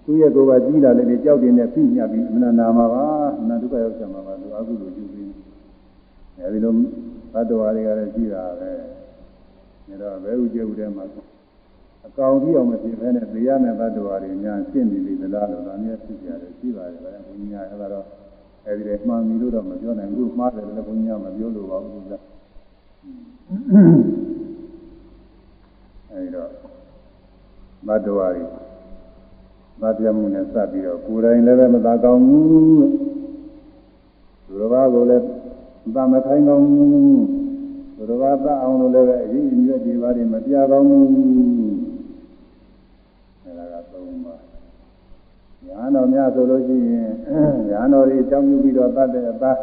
သူရဲ့ကိုယ်ကကြီးလာလေးလေးကြောက်တင်နဲ့ပြညပ်ပြီးမနာနာမှာပါနာဒုက္ခရောက်ချင်မှာပါသူအာဟုတုယူပြီးအဲဒီလိုတ attva တွေကလည်းရှိတာပဲဒါတော့ဘယ်ဥကျုပ်ထဲမှာအကောင်ကြီးအောင်မဖြစ်ဘဲနဲ့တရားနဲ့တ attva တွေညာရှင်းနေပြီလားလို့ဒါမျိုးဖြစ်ကြတယ်ရှိပါတယ်ဗျာဘုရားအဲ့ဒါတော့အဲဒီလေမှန်ပြီလို့တော့မပြောနိုင်ဘူးမှားတယ်လည်းဘုရားမပြောလို့ပါဘူးကွာအဲဒီတော့တ attva တွေ မပြမှုနဲ့စပ်ပြီးတော့ကိုယ်တိုင်လည်းပဲမသာကောင်းဘူးသူတော်ဘာကိုလည်းမသာမထိုင်ကောင်းဘူးသူတော်ဘာသအောင်လို့လည်းပဲအရင်ကြီးဒီပါးတွေမပြကောင်းဘူးညာတော်များဆိုလို့ရှိရင်ညာတော်တွေအကြောင်းပြုပြီးတော့တတ်တဲ့အသား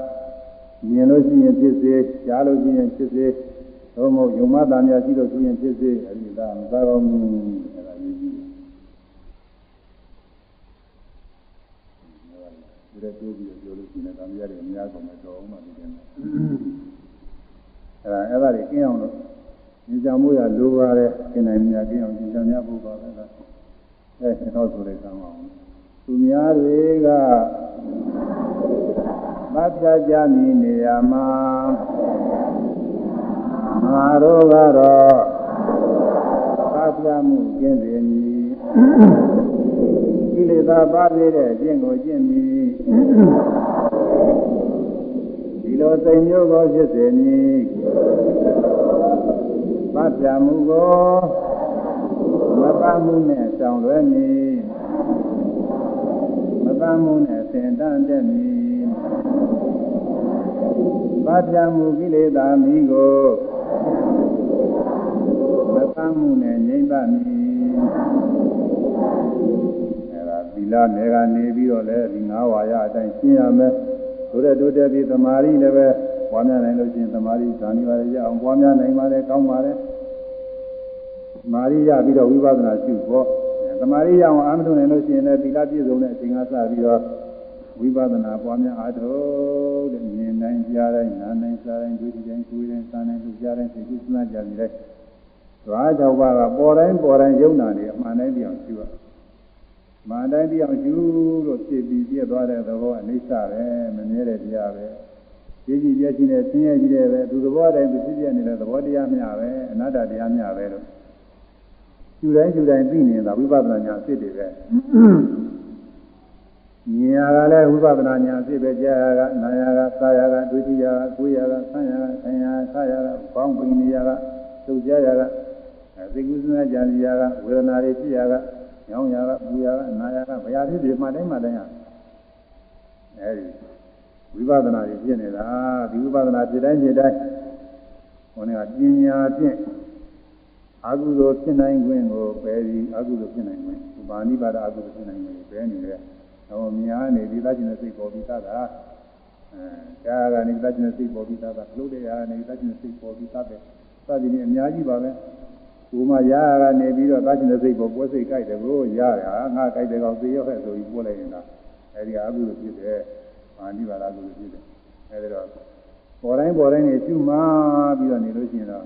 မြင်လို့ရှိရင်ဖြစ်စေကြားလို့ရှိရင်ဖြစ်စေသို့မဟုတ်ယုံမသားများရှိလို့ရှိရင်ဖြစ်စေအဲဒီဒါမသာကောင်းဘူးအဲဒါရေးကြည့် တယ်ဒီလိုပြောပြီးပြောလို့ရှိရင်တန်မြတ်တွေအများဆုံးမတော်အောင်မှဒီတဲ့အဲဒါအဲ့ဒါတွေကင်းအောင်လို့ဉာဏ်မှုရလိုပါတယ်ကျင်နိုင်မြတ်ကင်းအောင်ဉာဏ်များဖို့ပါပဲလားအဲတော့ဆိုလိုက်သမ်းအောင်သူများတွေကမပြကြမီနေရာမှာငါတို့ကတော့သပြမှုကျင့်စေမည် ကိလေသာပါသေးတဲ့အကျင့်ကိုကျင့်မည်ဒီလိုစိတ်မျိုးကိုဖြစ်စေမည်သပြမှုကိုမပမှုနဲ့ဆောင်ရွယ်မည်သမ်းမှုနဲ့သင်တန်းတဲ့မည်။ဘာပြမှုကိလေသာမိကိုမသမ်းမှုနဲ့ငြိမ့်ပါမည်။အဲ ဒါသီလနယ်ကနေပြီးတော့လည်းဒီငါးဝါရအတိုင်းရှင်းရမယ်။ဆိုတဲ့တိုးတက်ပြီးသမာဓိလည်းပဲပွားများနိုင်လို့ရှိရင်သမာဓိဇာနိပါရရအောင်ပွားများနိုင်ပါလေကောင်းပါလေ။မာရိရပြီးတော့ဝိပဿနာရှုဖို့သမာဓိရအောင်အာမထုံနိုင်လို့ရှိရင်လည်းသီလပြည့်စုံတဲ့အချိန်ကစပြီးတော့ဝိပဿနာပွားများအားထုတ်တဲ့မြင်တိုင်းကြားတိုင်းနားတိုင်းစားတိုင်းတွေ့တိုင်းကိုယ်တိုင်းစားတိုင်းလူကြားတိုင်းသိကုသနာကြပြီလေသွားကြောက်ပါကပေါ်တိုင်းပေါ်တိုင်းယုံနာနေအမှန်တိုင်းပြောင်းရှိပါ မှန်တိုင်းပြောင်းရှိလို့ဖြစ်ပြီးပြည့်သွားတဲ့သဘောအိဋ္ဌပဲမမြဲတဲ့တရားပဲကြည်ကြည်ပြည့်ချင်းနဲ့ဆင်းရဲကြီးတဲ့ပဲသူသဘောတိုင်းသူဖြစ်ပြနေတဲ့သဘောတရားများပဲအနတ္တတရားများပဲလို့ယူတိုင်းယူတိုင်းသိနေတာဝိပဿနာဉာဏ်အစ်တွေပဲမြင်ရတာလည်းဝိပဿနာဉာဏ်အစ်ပဲကြားရကနာရကစားရကဒုတိယကကိုယ်ရကဆန်းရကဆန်းရကဆာရကပေါင်းပင်နေရကသုတ်ကြရကသိကုသနာကြံစီရကဝေဒနာတွေဖြစ်ရက ညောင်းရကပူရကနာရကဘယ်အဖြစ်ဒီမှတိုင်းမှတိုင်းရအဲဒီဝိပဿနာတွေဖြစ်နေတာဒီဝိပဿနာဖြစ်တိုင်းဖြစ်တိုင်းဟိုနေ့ကပညာဖြင့်အကုသိုလ်ဖြစ်နိုင်ခွင့်ကိုပယ်ပြီးအကုသိုလ်ဖြစ်နိုင်ခွင့်ဗာဏိပါဒအကုသိုလ်ဖြစ်နိုင်ခွင့်ပယ်နေတယ်။တော့မြားနေဒီသချင်းစိတ်ပေါ်ပြီးသားတာအဲကာကနေသချင်းစိတ်ပေါ်ပြီးသားတာလို့တရားနေသချင်းစိတ်ပေါ်ပြီးသားတယ်။သသည်နဲ့အများကြီးပါပဲ ဘုမရရကနေပြီးတော့သာချင်တဲ့စိတ်ပေါ်ပွဲစိတ်ကြိုက်တယ်ကိုရရငါကြိုက်တယ်ကောင်သေရောက်ဟဲ့ဆိုပြီးပို့လိုက်ရင်လားအဲဒီအကုသိုလ်ဖြစ်တယ်အာနိဗ္ဗာန်အကုသိုလ်ဖြစ်တယ်အဲဒီတော့ပေါ်တိုင်းပေါ်တိုင်းနေကျွမှပြီးတော့နေလို့ရှိရင်တော့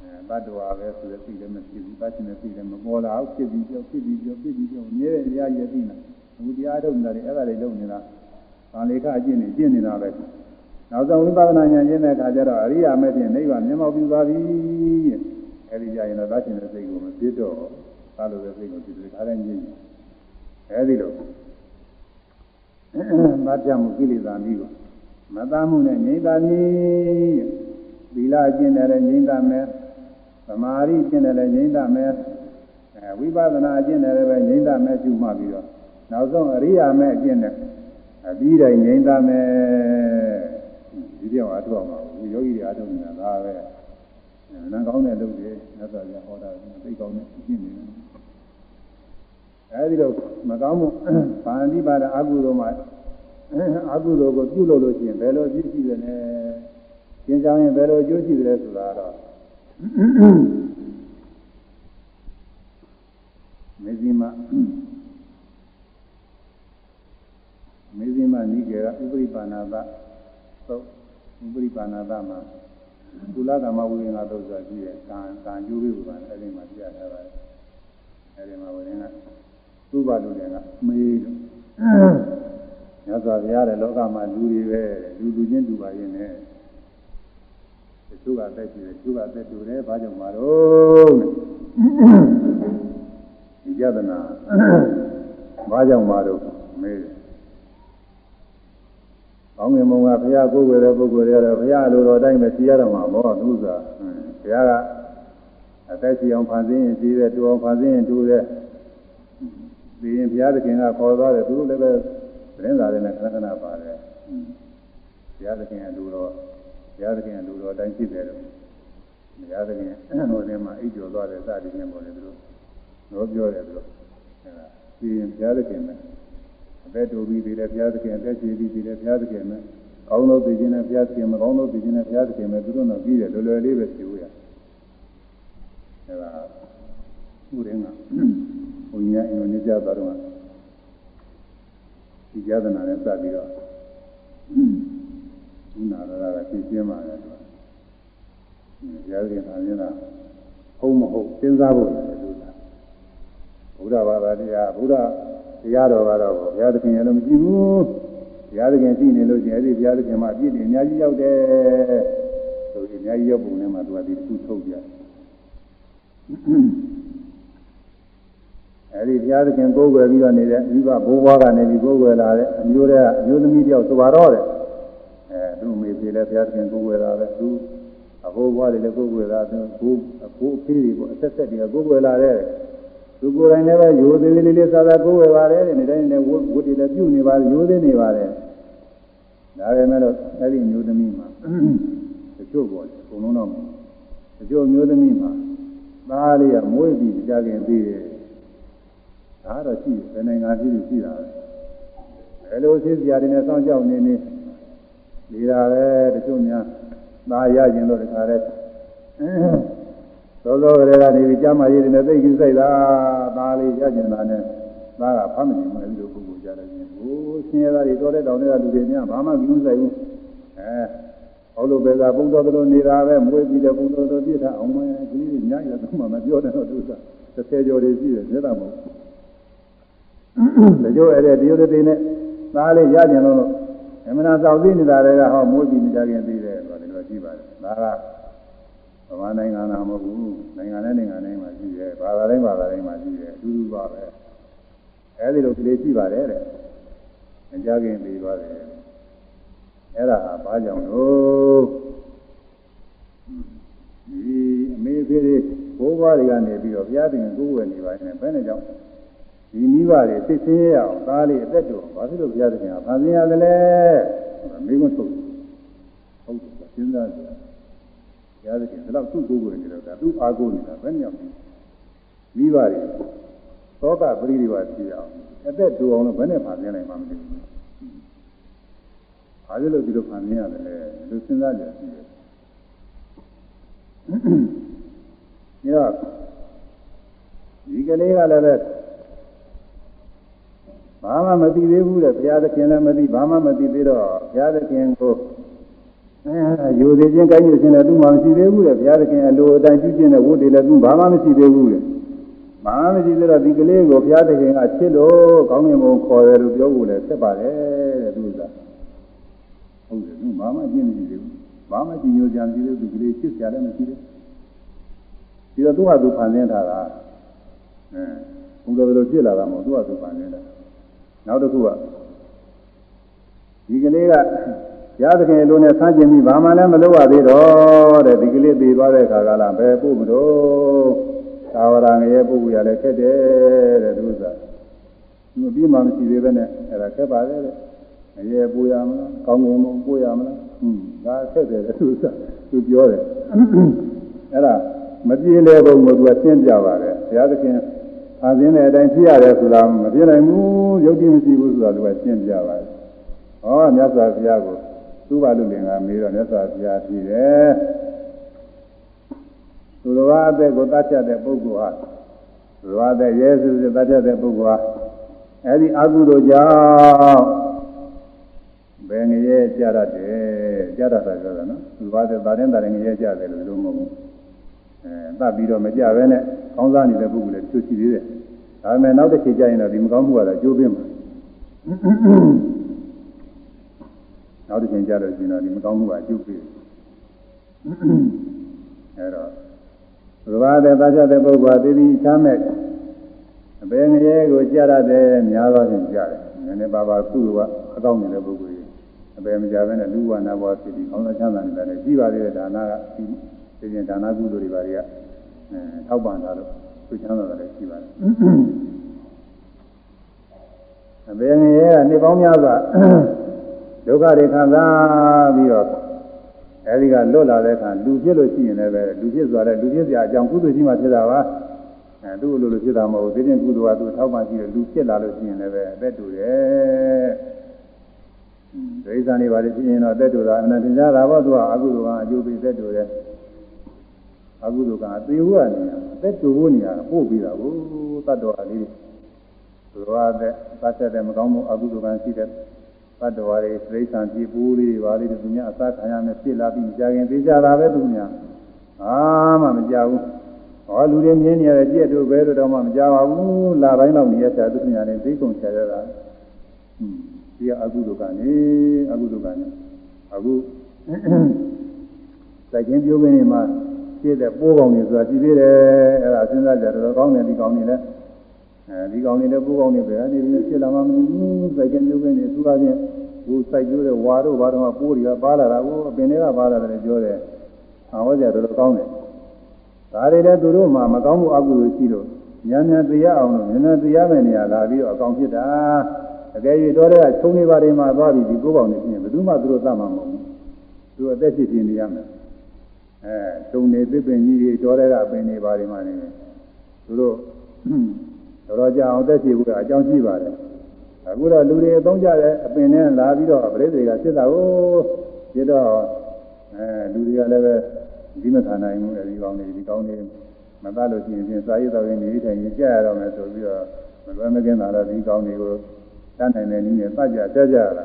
အဲတတ္တဝါပဲဆိုတဲ့စိတ်လည်းမဖြစ်ဘူးသာချင်တဲ့စိတ်လည်းမပေါ်လာဘူးဖြစ်ပြီးပြောဖြစ်ပြီးပြောဖြစ်ပြီးပြောမြဲတဲ့တရားရည်သိနေအခုတရားထုတ်နေတာတွေအဲ့ဒါတွေလုပ်နေတာဗာလေခအကျင့်နေကျင့်နေတာပဲနောက်ဆုံးဝိပဿနာဉာဏ်ကျင့်တဲ့အခါကျတော့အရိယာမဲ့ဖြင့်နိဗ္ဗာန်မျက်မှောက်ပြုသွားပြီ အဲဒီကြရင်တော့သာချင်တဲ့စိတ်ကိုမပြစ်တော့သာလို့တဲ့စိတ်ကိုပြစ်တယ်ခါတိုင်းကျင့်အဲဒီလိုမတ်ပြမှုကိလေသာမျိုးမသားမှုနဲ့ငြိမ့်သာမည်သီလကျင့်တယ်လည်းငြိမ့်သာမယ်သမာဓိကျင့်တယ်လည်းငြိမ့်သာမယ်အဲဝိပဿနာကျင့်တယ်လည်းပဲငြိမ့်သာမယ်ကျူမှပြီးတော့နောက်ဆုံးအရိယာမဲ့အကျင့်နဲ့အပြီးတိုင်းငြိမ့်သာမယ်ဒီပြောင်းအားထုတ်အောင်ဘူးယောဂီတွေအားထုတ်နေတာဒါပဲ နန်းကောင်းတဲ့လုပ်တွေမြတ်စွာဘုရားဟောတာသိကောင်းတဲ့ကျင့်နေတယ်အဲဒီလိုမကောင်းမှုဗာဏိပါဒအကုသိုလ်မှာအကုသိုလ်ကိုပြုလုပ်လို့ရှိရင်ဘယ်လိုအကျိုးရှိတယ်လဲကျင့်ကြောင်းရင်ဘယ်လိုအကျိုးရှိတယ်ဆိုတာတော့မေဇိမမေဇိမနိကေကဥပရိပါဏာသသုတ်ဥပရိပါဏာသမှာ ကုလကမဝိငါတို့ဆိုတာရှိတယ်ကံကံကျိုးပြီးပါအဲဒီမှာပြရထားပါတယ်အဲဒီမှာဝိငါသုဘလူတွေကမေးလို့မြတ်စွာဘုရားတဲ့လောကမှာလူတွေပဲလူလူချင်းတူပါရင်လည်းတချို့ကတက်ရှိတယ်တချို့ကတက်တူတယ်ဘာကြောင့်မလို့ဒီကြဒနာဘာကြောင့်မလို့မေးတယ် ကောင်းငင်မုံကဘုရားကိုယ်ွယ်တဲ့ပုဂ္ဂိုလ်တွေကတော့ဘုရားလိုတော်တိုင်းပဲသိရတော့မှာပေါ့သူကဘုရားကအသက်ရှင်အောင်ဖန်ဆင်းရင်ရှိတယ်တူအောင်ဖန်ဆင်းရင်တူတယ်ပြီးရင်ဘုရားသခင်ကခေါ်သွားတယ်သူတို့လည်းပဲသတင်းစာတွေနဲ့ခဏခဏပါတယ်ဘုရားသခင်ကလူတော်ဘုရားသခင်ကလူတော်အတိုင်းရှိတယ်လို့ဘုရားသခင်ဟိုထဲမှာအိပ်ကျော်သွားတယ်စသည်ဖြင့်ပေါ်တယ်သူတို့တော့ပြောတယ်သူတို့အဲဒါပြီးရင်ဘုရားသခင်ပဲအ သက်တူပြီးပြီးတယ်ဘုရားသခင်အသက်ရှင်ပြီးပြီးတယ်ဘုရားသခင်ပဲကောင်းလို့သိခြင်းနဲ့ဘုရားသခင်မကောင်းလို့သိခြင်းနဲ့ဘုရားသခင်ပဲသူတို့တော့ပြီးတယ်လွယ်လွယ်လေးပဲပြောရအဲဒါဥရင်းကဘုရားအင်္ဂလိပ်ကြသွားတော့ဒီကြဒနာနဲ့စပြီးတော့ဘုနာရတာကသိချင်းပါလေသူကဘုရားရှင်အမြင်လားဟုတ်မဟုတ်စဉ်းစားဖို့လည်းလို့လား ဘုရားဘာသာတရားဘုရားတရားတော်ကတော့ဘုရားသခင်ရဲ့လို့မရှိဘူးဘုရားသခင်ရှိနေလို့ကျင်အဲ့ဒီဘုရားသခင်မှာအပြည့်တွေအများကြီးရောက်တယ်ဆိုပြီးအများကြီးရောက်ပုံနဲ့မှသူကဒီတစ်ခုထုတ်ပြအဲဒီဘုရားသခင်ကိုးကွယ်ပြီးတော့နေတဲ့မိဘဘိုးဘွားကနေပြီးကိုးကွယ်လာတဲ့အမျိုးတွေကအမျိုးသမီးတယောက်ဆိုပါတော့တဲ့အဲသူ့မိဖေလည်းဘုရားသခင်ကိုးကွယ်လာတယ်သူအဘိုးဘွားတွေလည်းကိုးကွယ်လာတယ်ကိုအကိုအဖေးတွေပေါ့အဆက်ဆက်တွေကကိုးကွယ်လာတဲ့ သူကိုယ်တိုင်လည်းပဲရိုသေးသေးလေးလေးသာသာကိုးကွယ်ပါတယ်တဲ့နေတိုင်းနဲ့ဝတ်ဝတ်တွေလည်းပြုနေပါတယ်ရိုသေးနေပါတယ်ဒါပေမဲ့လို့အဲ့ဒီမျိုးသမီးမှာတချို့ပေါ့အကုန်လုံးတော့တချို့မျိုးသမီးမှာသားလေးကမွေးပြီးကြာခင်သေးတယ်ဒါတော့ရှိတယ်ဘယ်နိုင်ငံဖြစ်ဖြစ်ရှိတာပဲဘယ်လိုသိစရာတွေနဲ့စောင့်ကြောက်နေနေနေတာပဲတချို့များသားရခြင်းလို့တခါတည်း သောသောကလေးကနေပြီးကြားမရည်တွေနဲ့သိကိစိုက်တာသားလေးရခြင်းတာနဲ့သားကဖမ်းမနေမှအဲဒီလိုပုဂ္ဂိုလ်ကြတယ်ချင်းဟိုဆင်းရဲသားတွေတော်တဲ့တောင်တွေကလူတွေများဘာမှကြည့်မဆိုင်ဘူးအဲဟောလို့ပဲသာပုံတော်တော်နေတာပဲမွေးပြီးတဲ့ပုံတော်တော်ပြစ်ထားအောင်မယ်ဒီနေ့ညရတော့မှမပြောတဲ့တော့သူက30ကျော်တွေရှိတယ်မျက်တာမဟုတ်တချို့အဲ့တဲ့တရုတ်တွေနဲ့သားလေးရကြင်လို့အမှန်တရားသောက်သိနေတာတွေကဟောမိုးကြည့်နေကြခင်သိတယ်ဆိုတော့ဒီလိုကြည့်ပါတယ်ဒါကဗ မာနိုင်ငံသားမဟုတ်ဘူးနိုင်ငံနဲ့နိုင်ငံတိုင်းမှာရှိတယ်ဘာသာတိုင်းဘာသာတိုင်းမှာရှိတယ်အတူတူပါပဲအဲ့ဒီလိုကလေးရှိပါတယ်တဲ့မကြခင်ပြီးသွားတယ်အဲ့ဒါဟာဘာကြောင့်လို့ဒီအမေဖေးလေးဘိုးဘွားတွေကနေပြီးတော့ဘုရားတင်ကိုယ်ဝယ်နေပါနေဘယ်နဲ့ကြောင့်ဒီမိဘတွေသိသိရအောင်သားလေးအသက်တော်ဘာဖြစ်လို့ဘုရားသခင်ကဖန်ဆင်းရတယ်လဲမိကုန်းထုတ်ဟုတ်တယ်စဉ်းစားကြည့် ဘုရားသခင်ဒီလောက်သူ့ကိုယ်ကိုယ်နေတော့ဒါသူ့အားကိုးနေတာဘယ်ညောင်မိဘတွေသောကပရိဒီဝါရှိအောင်အသက်တူအောင်လို့ဘယ်နဲ့ဖန်ဆင်းနိုင်မှာမသိဘူးဘာဖြစ်လို့ဒီလိုဖန်ဆင်းရတယ်လဲလူစဉ်းစားကြည့်ရှိတယ်ညောဒီကလေးကလည်းပဲဘာမှမသိသေးဘူးတဲ့ဘုရားသခင်လည်းမသိဘာမှမသိသေးတော့ဘုရားသခင်ကို အဲယူသေးခြင်းကိုင်းယူခြင်းလည်းသူမှမရှိသေးဘူးတဲ့ဘုရားသခင်အလိုအတိုင်းပြုခြင်းနဲ့ဝတ်တယ်လည်းသူဘာမှမရှိသေးဘူးတဲ့ဘာမှမရှိသေးတော့ဒီကလေးကိုဘုရားသခင်ကချစ်လို့ကောင်းကင်ဘုံခေါ်တယ်လို့ပြောဖို့လည်းဖြစ်ပါတယ်တဲ့သူကဟုတ်တယ်သူဘာမှအကျင့်မရှိသေးဘူးဘာမှကြည်ညိုကြံမရှိသေးဘူးဒီကလေးချစ်ကြလည်းမရှိသေးဘူးဒီတော့သူ့ဟာသူဖန်ဆင်းထားတာအဲဘုရားလိုဖြစ်လာတာမဟုတ်သူ့ဟာသူဖန်ဆင်းတာနောက်တစ်ခုကဒီကလေးက ရသခင်လိုနဲ့ဆန်းကျင်ပြီးဘာမှလည်းမလုပ်ရသေးတော့တဲ့ဒီကလေးပြေသွားတဲ့ခါကလာပဲပို့မလို့သာဝရငရဲပို့ရလည်းခက်တယ်တဲ့သူကသူပြီးမှမရှိသေးပဲနဲ့အဲ့ဒါခက်ပါလေတဲ့ငရဲပို့ရမလားကောင်းကင်ဘုံပို့ရမလားဟွန်းဒါခက်တယ်တဲ့သူကသူပြောတယ်အဲ့ဒါမပြေလေဘုံကသူကရှင်းပြပါတယ်ဘုရားသခင်အာသင်းတဲ့အတိုင်းဖြစ်ရတယ်ဆိုတာမပြနိုင်ဘူးယုတ်တိမရှိဘူးဆိုတာသူကရှင်းပြပါတယ်။ဟောမြတ်စွာဘုရားကို သူ့ဘာလူလင်ကမေးတော့မြတ်စွာဘုရားဖြေတယ်။သူတော်ဘာအသက်ကိုတတ်ချက်တဲ့ပုဂ္ဂိုလ်ဟာသူတော်ဘာအသက်ရဲစုစုတတ်ချက်တဲ့ပုဂ္ဂိုလ်ဟာအဲဒီအကုသိုလ်ကြောင့်ဘယ်ငရဲကြရတဲ့ကြရတာပြောတာနော်။သူတော်ဘာအသက်ဒါရင်ဒါရင်ငရဲကြတယ်လို့လို့မဟုတ်ဘူး။အဲတတ်ပြီးတော့မကြပဲနဲ့ကောင်းစားနေတဲ့ပုဂ္ဂိုလ်လည်းသူရှိသေးတယ်ဒါပေမဲ့နောက်တစ်ချိန်ကျရင်တော့ဒီမကောင်းမှုကတော့ကျိုးပင်းမှာ နောက်တစ်ချိန်ကျတော့ရှင်တော့ဒီမကောင်းမှုကကျိုးပင်းအဲတော့ဘုရားတဲ့သားကြတဲ့ပုဂ္ဂိုလ်ကတည်တည်ချမ်းမဲ့အပေငရဲကိုကြရတဲ့များသောဖြင့်ကြတယ်နည်းနည်းပါးပါးကုသိုလ်ကအကောင်းနေတဲ့ပုဂ္ဂိုလ်ကြီးအပေမကြဘဲနဲ့လူဝနာဘဝဖြစ်ပြီးကောင်းသောချမ်းသာနေတာလည်းရှိပါသေးတယ်ဒါနကဒီဒီရင်ဒါနကုသိုလ်တွေပါတွေကအဲထောက်ပံ့တာလို့သူချမ်းသာတယ်ရှိပါတယ်အပေငရဲကနေပေါင်းများစွာ ဒုက္ခတွေခံစားပြီးတော့အဲဒီကလွတ်လာတဲ့အခါလူဖြစ်လို့ရှိရင်လည်းပဲလူဖြစ်သွားတယ်လူဖြစ်စရာအကြောင်းကုသိုလ်ရှိမှဖြစ်တာပါအဲသူ့လိုလိုဖြစ်တာမဟုတ်ဘူးသိချင်းကုသိုလ်ကသူထောက်ပံ့ရှိတယ်လူဖြစ်လာလို့ရှိရင်လည်းပဲအသက်တူတယ်ဒိဋ္ဌာန်တွေပါလေဖြစ်ရင်တော့အသက်တူတာအနန္တင်ကြတာပေါ့သူကအကုသိုလ်ကအကျိုးပေးသက်တူတယ်အကုသိုလ်ကအသေးဘူးကနေအသက်တူဖို့နေရပို့ပြီးတာကိုတတ်တော်အလေးသူတော်အသက်သတ်တဲ့မကောင်းမှုအကုသိုလ်ကရှိတဲ့ တတ်တော်တွေသိစ္ဆာပြပူးလေးပါလေးသူများအစားခံရမယ်ဖြစ်လာပြီးကြာခင်သိကြတာပဲသူများအာမှမကြဘူးဟောလူတွေမြင်နေရတဲ့ကြက်တို့ပဲလို့တော့မှမကြပါဘူးလာတိုင်းတော့နေရတာသူများနဲ့သိကုန်ချရတာဟွန်းဒီအကုသိုလ်ကနေအကုသိုလ်ကနေအခုစိုက်ခြင်းပြုပင်းနေမှာပြည့်တဲ့ပိုးကောင်တွေဆိုတာကြည့်သေးတယ်အဲ့ဒါစဉ်းစားကြတော့ကောင်းတယ်ဒီကောင်တွေလည်း အဲဒီကောင်တွေလည်းပိုးကောင်တွေပဲအနေနဲ့ဖြစ်လာမှမသိဘူးစိုက်ခြင်းပြုပင်းနေသူကချင်းဟိုစိုက်ကျိုးတဲ့ဝါတို့ဘာတော့ပိုးတွေကပါလာတာကိုအပင်တွေကပါလာတယ်ပြောတယ်အဟောကြတော့ကောင်းတယ်ဒါတွေလည်းသူတို့မှမကောင်းမှုအကုသိုလ်ရှိလို့ဉာဏ်ဉာဏ်တရားအောင်လို့ဉာဏ်ဉာဏ်တရားမဲ့နေရလာပြီးတော့အကောင်ဖြစ်တာအကယ်၍တော်တဲ့ချုံနေပါတွေမှာသွားပြီးဒီကိုးပေါင်နေပြင်ဘယ်သူမှသူတို့သတ်မှာမဟုတ်ဘူးသူအသက်ရှိပြနေရမယ်အဲတုံနေသစ်ပင်ကြီးတွေတော်တဲ့ကပင်နေပါတွေမှာနေသူတို့ တော်တော်ကြာအောင်သက်ရှိဖို့အကြောင်းရှိပါတယ်အခုတော့လူတွေအသုံးကြတဲ့အပင်နဲ့လာပြီးတော့ပရိသေကဖြစ်တာကိုဖြစ်တော့အဲလူတွေကလည်းပဲဒီမခံနိုင်ဘူးအဲဒီကောင်းနေဒီကောင်းနေမသားလို့ရှိရင်စာရေးတော်ရင်နေထိုင်ရင်ကြာရတော့မယ်ဆိုပြီးတော့မလွယ်မကင်းတာတော့ဒီကောင်းတွေကိုတတ်နိုင်တဲ့နည်းနဲ့ပတ်ကြတက်ကြရတာ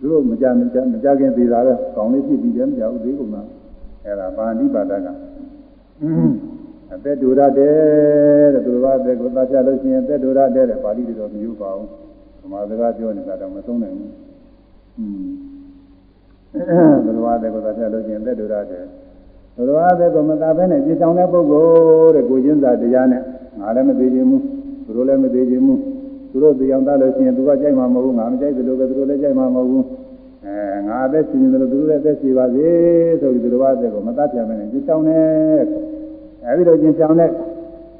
သူတို့မကြမကြမကြခင်သေးတာပဲကောင်းလေးဖြစ်ပြီးတယ်မကြဘူးသေးကုန်လားအဲ့ဒါပါဠိပါဒက အသက်တူရတဲ့တဲ့သူတော်ဘာသက်ကိုသတ်ပြလို့ရှိရင်သက်တူရတဲ့တဲ့ပါဠိတွေတော့မယူပါဘူးဓမ္မစကားပြောနေတာတော့မသုံးနိုင်ဘူးอืมသူတော်ဘာသက်ကိုသတ်ပြလို့ရှိရင်သက်တူရတဲ့သူတော်ဘာသက်ကိုမသာဘဲနဲ့ကြည်ဆောင်တဲ့ပုဂ္ဂိုလ်တဲ့ကိုချင်းစာတရားနဲ့ငါလည်းမသေးခြင်းဘူးသူတို့လည်းမသေးခြင်းဘူးသူတို့တရားသားလို့ရှိရင်သူကကြိုက်မှာမဟုတ်ဘူးငါမကြိုက်သလိုပဲသူတို့လည်းကြိုက်မှာမဟုတ်ဘူးအဲငါအသက်ရှင်နေတယ်လို့သူတို့လည်းအသက်ရှင်ပါစေဆိုပြီးသူတို့ဘာသက်ကိုမတတ်ပြန်မယ်ကြည်ဆောင်တဲ့ အဲဒီလိုကျင်ဆောင်တဲ့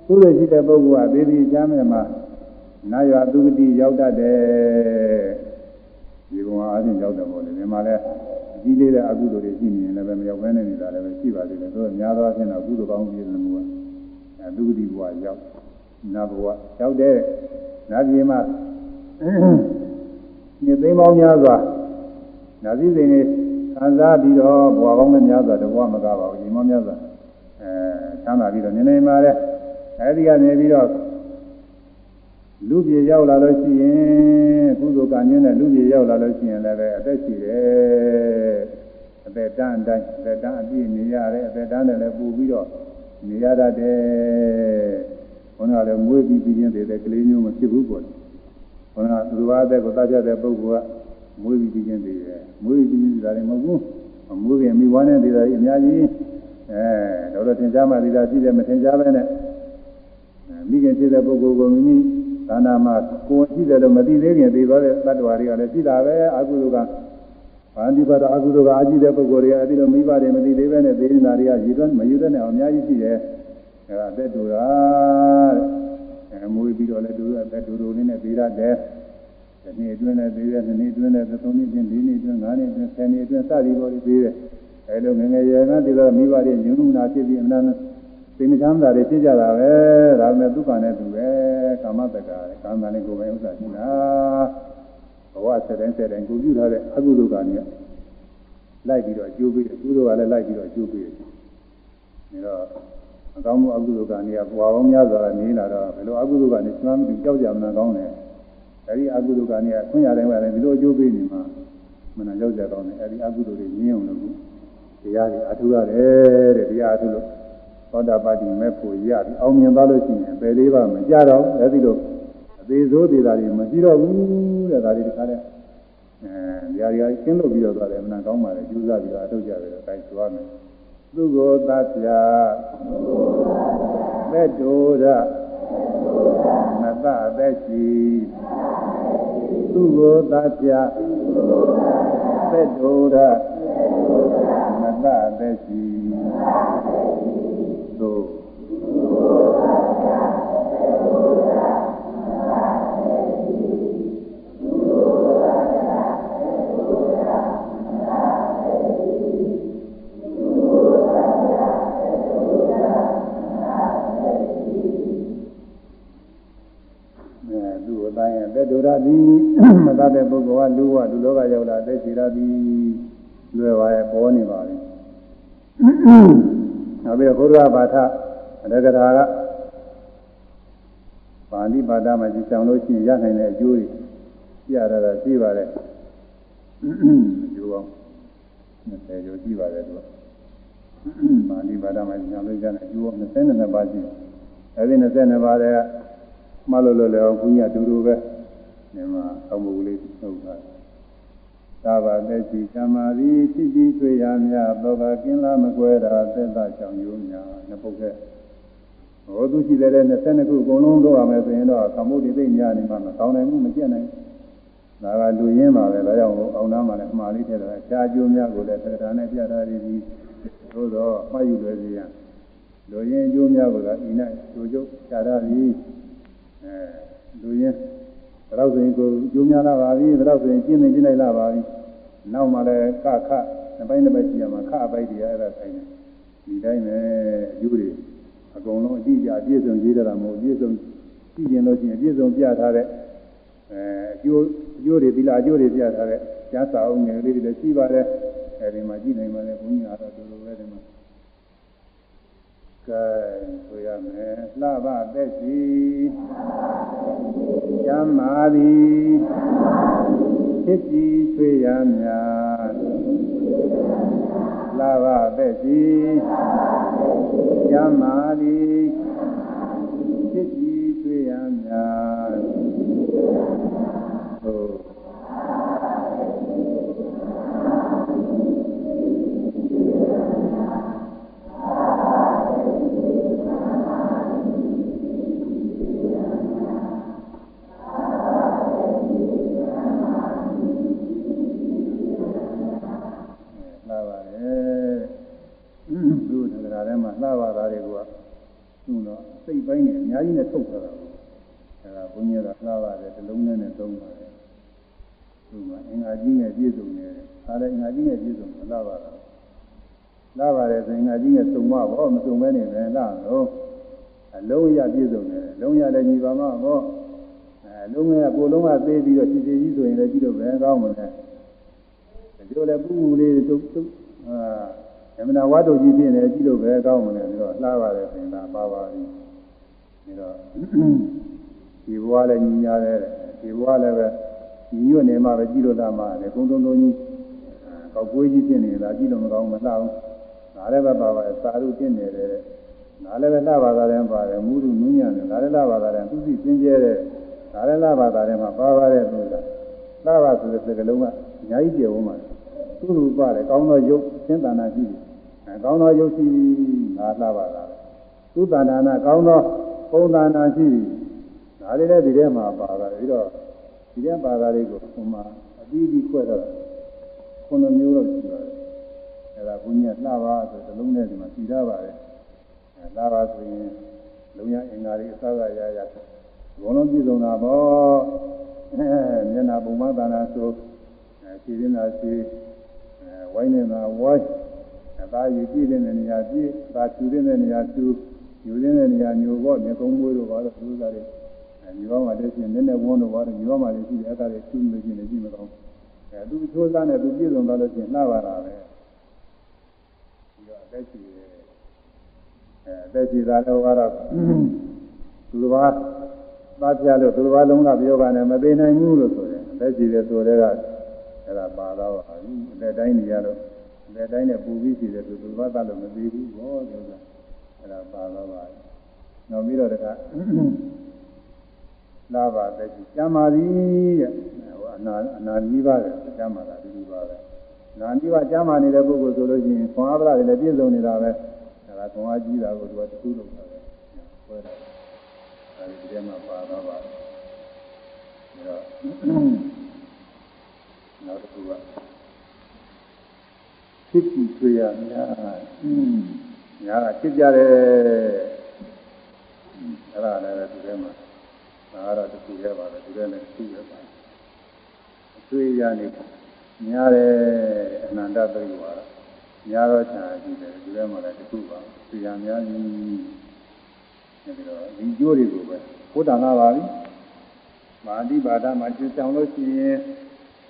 ကုသိုလ်ရှိတဲ့ပုဂ္ဂိုလ်ကသေဒီချမ်းမဲ့မှာနာယသူဂတိရောက်တတ်တယ်ဒီကောင်အားဖြင့်ရောက်တယ်ပေါ့လေဒီမှာလည်းအကြီးလေးတဲ့အကုသိုလ်တွေရှိနေရင်လည်းမရောက်ဘဲနဲ့နေတာလည်းရှိပါသေးတယ်ဆိုတော့များသောအားဖြင့်တော့ကုသိုလ်ကောင်းကြီးတဲ့မှုကအဲသူဂတိဘဝရောက်နာဘဝရောက်တဲ့နာပြည်မှာညသိမ်းပေါင်းများစွာနာစည်းစိမ်တွေခံစားပြီးတော့ဘဝကောင်းတဲ့များစွာတဘဝမကပါဘူးညီမများစွာ အဲချမ်းသာပြီးတော့နေနေမှာတဲ့အဲဒီကနေပြီးတော့လူပြေရောက်လာလို့ရှိရင်ကုသိုလ်ကံညင်းတဲ့လူပြေရောက်လာလို့ရှိရင်လည်းပဲအသက်ရှိတယ်အသက်တန်းအတိုင်းအသက်တန်းအပြည့်နေရတယ်အသက်တန်းနဲ့လည်းပူပြီးတော့နေရတတ်တယ်ဘုန်းတော်လည်းမွေးပြီးပြီးချင်းသေးတဲ့ကလေးမျိုးမဖြစ်ဘူးပေါ့ဘုန်းတော်သူဘာတဲ့ကိုတာကြတဲ့ပုဂ္ဂိုလ်ကမွေးပြီးပြီးချင်းသေးတယ်မွေးပြီးပြီးတာလည်းမဟုတ်ဘူးမွေးခင်မိဘနဲ့သေးတာကြီးအများကြီး အဲတော့တော့သင်ကြားမှသေးတာရှိတယ်မသင်ကြားပဲနဲ့မိခင်ဖြစ်တဲ့ပုဂ္ဂိုလ်ကိုမိမိသာနာမှာကိုယ်ရှိတယ်လို့မသိသေးခင်သိသွားတဲ့တ attva တွေကလည်းရှိတာပဲအကုသိုလ်ကဘာတိပါဒအကုသိုလ်ကအကြည့်တဲ့ပုဂ္ဂိုလ်တွေအဲဒီလိုမိဘတွေမသိသေးပဲနဲ့သေနေတာတွေကရည်သွမ်းမယူတဲ့နဲ့အများကြီးရှိတယ်အဲဒါအသက်တူတာအဲမွေးပြီးတော့လည်းတူအသက်တူတူလေးနဲ့ပြီးရတယ်ဒီနေ့အတွင်းနဲ့ပြီးတယ်ဒီနေ့အတွင်းနဲ့သုံးနှစ်အတွင်း၄နှစ်အတွင်း၅နှစ်အတွင်း၁၀နှစ်အတွင်းစသည်ပေါ်ပြီးတယ် အဲလိုငငယ်ရွယ်ကတည်းကမိဘတွေညှို့နှူနာဖြစ်ပြီးအမှန်သိမချမ်းသာတွေဖြစ်ကြတာပဲဒါပေမဲ့ဒုက္ခနဲ့တူပဲကာမတက္ကရာကာမနဲ့ကိုယ်ပဲဥစ္စာရှိတာဘဝဆက်တိုင်းဆက်တိုင်းကိုပြုထားတဲ့အကုသိုလ်ကံကြီးလိုက်ပြီးတော့အကျိုးပေးတယ်ကုသိုလ်ကလည်းလိုက်ပြီးတော့အကျိုးပေးတယ်ဒါတော့အကောင်းမှုအကုသိုလ်ကံကြီးကဘဝပေါင်းများစွာနေလာတော့ဘယ်လိုအကုသိုလ်ကနဲ့ကျွမ်းပြီးကြောက်ကြမလားကောင်းတယ်အဲဒီအကုသိုလ်ကံကြီးကခွင့်ရတိုင်းကလည်းဒီလိုအကျိုးပေးနေမှာမနာကြောက်ကြကောင်းတယ်အဲဒီအကုသိုလ်တွေညင်းအောင်လို့ တရားတွေအထုရတယ်တဲ့တရားအထုလို့သောတာပတိမဲ့ဖို့ရပြီးအောင်မြင်သွားလို့ရှိရင်ပယ်လေးပါမကြတော့အဲဒီလိုအသေးစိုးသေးတာတွေမရှိတော့ဘူးတဲ့ဒါတွေတခါတည်းအဲຢာရီကကျင်းလို့ပြီးတော့သွားတယ်အမှန်ကောင်းပါလေကျူးစားပြီးတော့အထုတ်ကြတယ်အဲဒါသွားမယ်သူကိုသတ်ပြမဲ့တူရမတသက်ရှိသူကိုသတ်ပြမဲ့တူရ မတသက်ရှိသို့သူ့အတိုင်းရဲ့သက်ဒုရသည်မတတ်တဲ့ပုဂ္ဂိုလ်ကလူဝလူလောကရောက်လာသက်ရှိရသည် လွယ်ပါရဲ့ပေါ်နေပါပြီနောက်ပြီးတော့ဘုရားဘာသာအရကထာကပါဠိဘာသာမှာကြည်ဆောင်လို့ရှိရင်ရနိုင်တဲ့အကျိုးတွေပြရတာရှိပါတယ်အကျိုးအောင်20ကျိုးရှိပါတယ်သူကပါဠိဘာသာမှာကြည်ဆောင်လို့ရနိုင်အကျိုး22ပါးရှိတယ်အဲဒီ22ပါးတဲ့မှတ်လို့လို့လည်းဘုရားတူတူပဲဒီမှာအောက်မူလေးထုတ်တာ သာဘာသက်ရှိသမာဓိဖြစ်ပြီးတွေ့ရမြသောကကင်းလားမကွဲတာသက်သာချောင်ယုံညာနှစ်ပုတ်ကဟောသူရှိတဲ့22ခုအကုန်လုံးလုပ်ရမယ်ဆိုရင်တော့ကမ္မုဒိသိညာနေမှာမကောင်းနိုင်ဘူးမကျက်နိုင်ဒါကလူရင်းပါပဲဒါကြောင့်အောင်နာမှာလည်းအမှားလေးထည့်တယ်အခြားကျိုးများကိုလည်းသက္ကတာနဲ့ပြထားရည်ပြီးသို့တော့မှတ်ယူလွယ်စီရလူရင်းအကျိုးများကိုလည်းဤ၌ကျိုးကျုပ်ခြားထားပြီးအဲလူရင်း ဒါတော့ဆိုရင်ကိုကျိုးများလာပါပြီဒါတော့ဆိုရင်ကျင်းနေကျင်းလိုက်လာပါပြီနောက်မှလည်းကခနှစ်ပိုင်းတစ်ပိုင်းရှိရမှာခအပိုက်တွေအဲ့ဒါဆိုင်တယ်ဒီတိုင်းပဲအကျိုးတွေအကုန်လုံးအကြည့်ကြအပြည့်စုံရေးတာမဟုတ်အပြည့်စုံကြည့်ရင်လို့ရှိရင်အပြည့်စုံပြထားတဲ့အဲအကျိုးအကျိုးတွေသီလအကျိုးတွေပြထားတဲ့ကျမ်းစာအုပ်ငယ်လေးတွေလည်းရှိပါတယ်အဲဒီမှာကြည့်နိုင်ပါလေဘုန်းကြီးအားတော့ဒီလိုပဲဒီမှာ ကဲဆိုရမယ်လှပသက်ရှိကျမ်းမာသည်ဖြစ်ကြည်ချွေရမြလှပသက်ရှိကျမ်းမာသည်ဖြစ်ကြည်ချွေရမြဟုတ်သူ့တရားထဲမှာလှပါတာတွေက သူ့တော့စိတ်ပိုင်းနဲ့အများကြီးနဲ့ထုတ်ထားတာအဲဒါဘုန်းကြီးကလှပါတယ်တစ်လုံးနဲ့နဲ့သုံးပါတယ်သူ့မှာအင်္ဂါကြီးနဲ့ပြည့်စုံနေတယ်အားလည်းအင်္ဂါကြီးနဲ့ပြည့်စုံလှပါတာလှပါတယ်ဆိုရင်အင်္ဂါကြီးနဲ့စုံမဘောမစုံမဲနေပဲလှတော့အလုံးရပြည့်စုံနေတယ်လုံးရလည်းညီပါမဘောအဲလုံးရကိုလုံးကသေးပြီးတော့ခြေခြေကြီးဆိုရင်လည်းကြည့်လို့ပဲကောင်းမှာလဲတပြောလဲပူပူလေးတုတ်တုတ်အာ အမနာဝါတို့ကြီးဖြစ်နေကြည့်လို့ပဲကောင်းမလဲပြီးတော့လှပါတယ်ဆိုရင်ဒါပါပါပြီပြီးတော့ဒီဘဝလည်းညီညာတယ်ဒီဘဝလည်းပဲညီညွတ်နေမှပဲကြည့်လို့လာမှလည်းကုန်းတုံးတုံးကြီးကောက်ကွေးကြီးဖြစ်နေတာကြည့်လို့မကောင်းမလှဘူးဒါလည်းပဲပါပါတယ်စာရုပ်ဖြစ်နေတယ်ဒါလည်းပဲလှပါတာလည်းပါတယ်မူးလူနူးညံ့တယ်ဒါလည်းလှပါတာလည်းသူစီစင်ကြဲတဲ့ဒါလည်းလှပါတာလည်းမှာပါပါတယ်ဆိုတာလှပါဆိုတဲ့စကားလုံးကအများကြီးကျေဝန်းပါတယ်သူ့လူပါတယ်ကောင်းသောရုပ်သင်္တနာရှိတယ် အဲကောင်းသောရုပ်ရှိငါလှပါတာသူတဏ္ဍာနာကောင်းသောပုံသဏ္ဍာန်ရှိဒါလေးလည်းဒီထဲမှာပါတာပြီးတော့ဒီထဲပါတာလေးကိုဟိုမှာအပြီးပြီးခွဲတော့ခုနှစ်မျိုးတော့ရှိပါတယ်အဲဒါဘုညာလှပါဆိုတဲ့လုံးနဲ့ဒီမှာစီထားပါတယ်အဲလှပါဆိုရင်လုံးရအင်္ဂါတွေအစကရရဘုံလုံးပြည့်စုံတာပေါ့အဲမျက်နာပုံမသာနာဆိုအဲခြေရင်းသာခြေအဲဝိုင်းနေတာဝိုင်း အသားရည်ပြည့်တဲ့နေရာပြည့်အသားချူတဲ့နေရာချူယူတဲ့နေရာညိုပေါ့မြေကုန်းမွေးတို့ပါတော့သူစားတွေအဲညိုမှလည်းရှိရင်နည်းနည်းဝန်းတို့ပါတော့ညိုမှလည်းရှိတယ်အဲ့ဒါတွေချူလို့ရှိရင်လည်းရှိမကောင်းအဲသူချိုးစားနဲ့သူပြည့်စုံသွားလို့ရှိရင်လှပါတာပဲပြီးတော့အသက်ရှိတယ်အဲအသက်ရှိတာတော့ကတော့သူတစ်ပါးသားပြလို့သူတစ်ပါးလုံးကပြောပါနဲ့မသိနိုင်ဘူးလို့ဆိုတယ်အသက်ရှိတယ်ဆိုတဲ့ကအဲ့ဒါပါတော့ပါဘူးအသက်တိုင်းနေရတော့ အသက်တိုင်းနဲ့ပူပြီးရှိတယ်သူသူတစ်ပါးသားလို့မသိဘူးဘောပြောတာအဲ့ဒါပါတော့ပါနောက်ပြီးတော့တခါလာပါတဲ့ကျမ်းမာသည်တဲ့ဟိုအနာအနာကြီးပါတယ်ကျမ်းမာတာဒီလိုပါပဲနာကြီးပါကျမ်းမာနေတဲ့ပုဂ္ဂိုလ်ဆိုလို့ရှိရင်ခွန်အားပလာတွေလည်းပြည့်စုံနေတာပဲဒါကခွန်အားကြီးတာကိုသူကတခုလုံးပါပဲဆွဲတယ်အဲဒီထဲမှာပါတော့ပါဒါတော့နောက်တစ်ခုက ဖြစ်ပြီးတွေ့ရများအင်းညာကဖြစ်ကြတယ်အဲ့ဒါလည်းဒီထဲမှာဒါကတော့တစ်ခုရဲပါပဲဒီထဲနဲ့တစ်ခုရဲပါအတွေ့ရနေများတယ်အနန္တပရိဝါဒများတော့ခြာကြည့်တယ်ဒီထဲမှာလည်းတစ်ခုပါသိရများကြီးအဲဒီတော့ဒီကျိုးတွေကိုပဲဘုဒ္ဓနာပါပြီမာတိပါဒမှာရှင်းဆောင်လို့ရှိရင်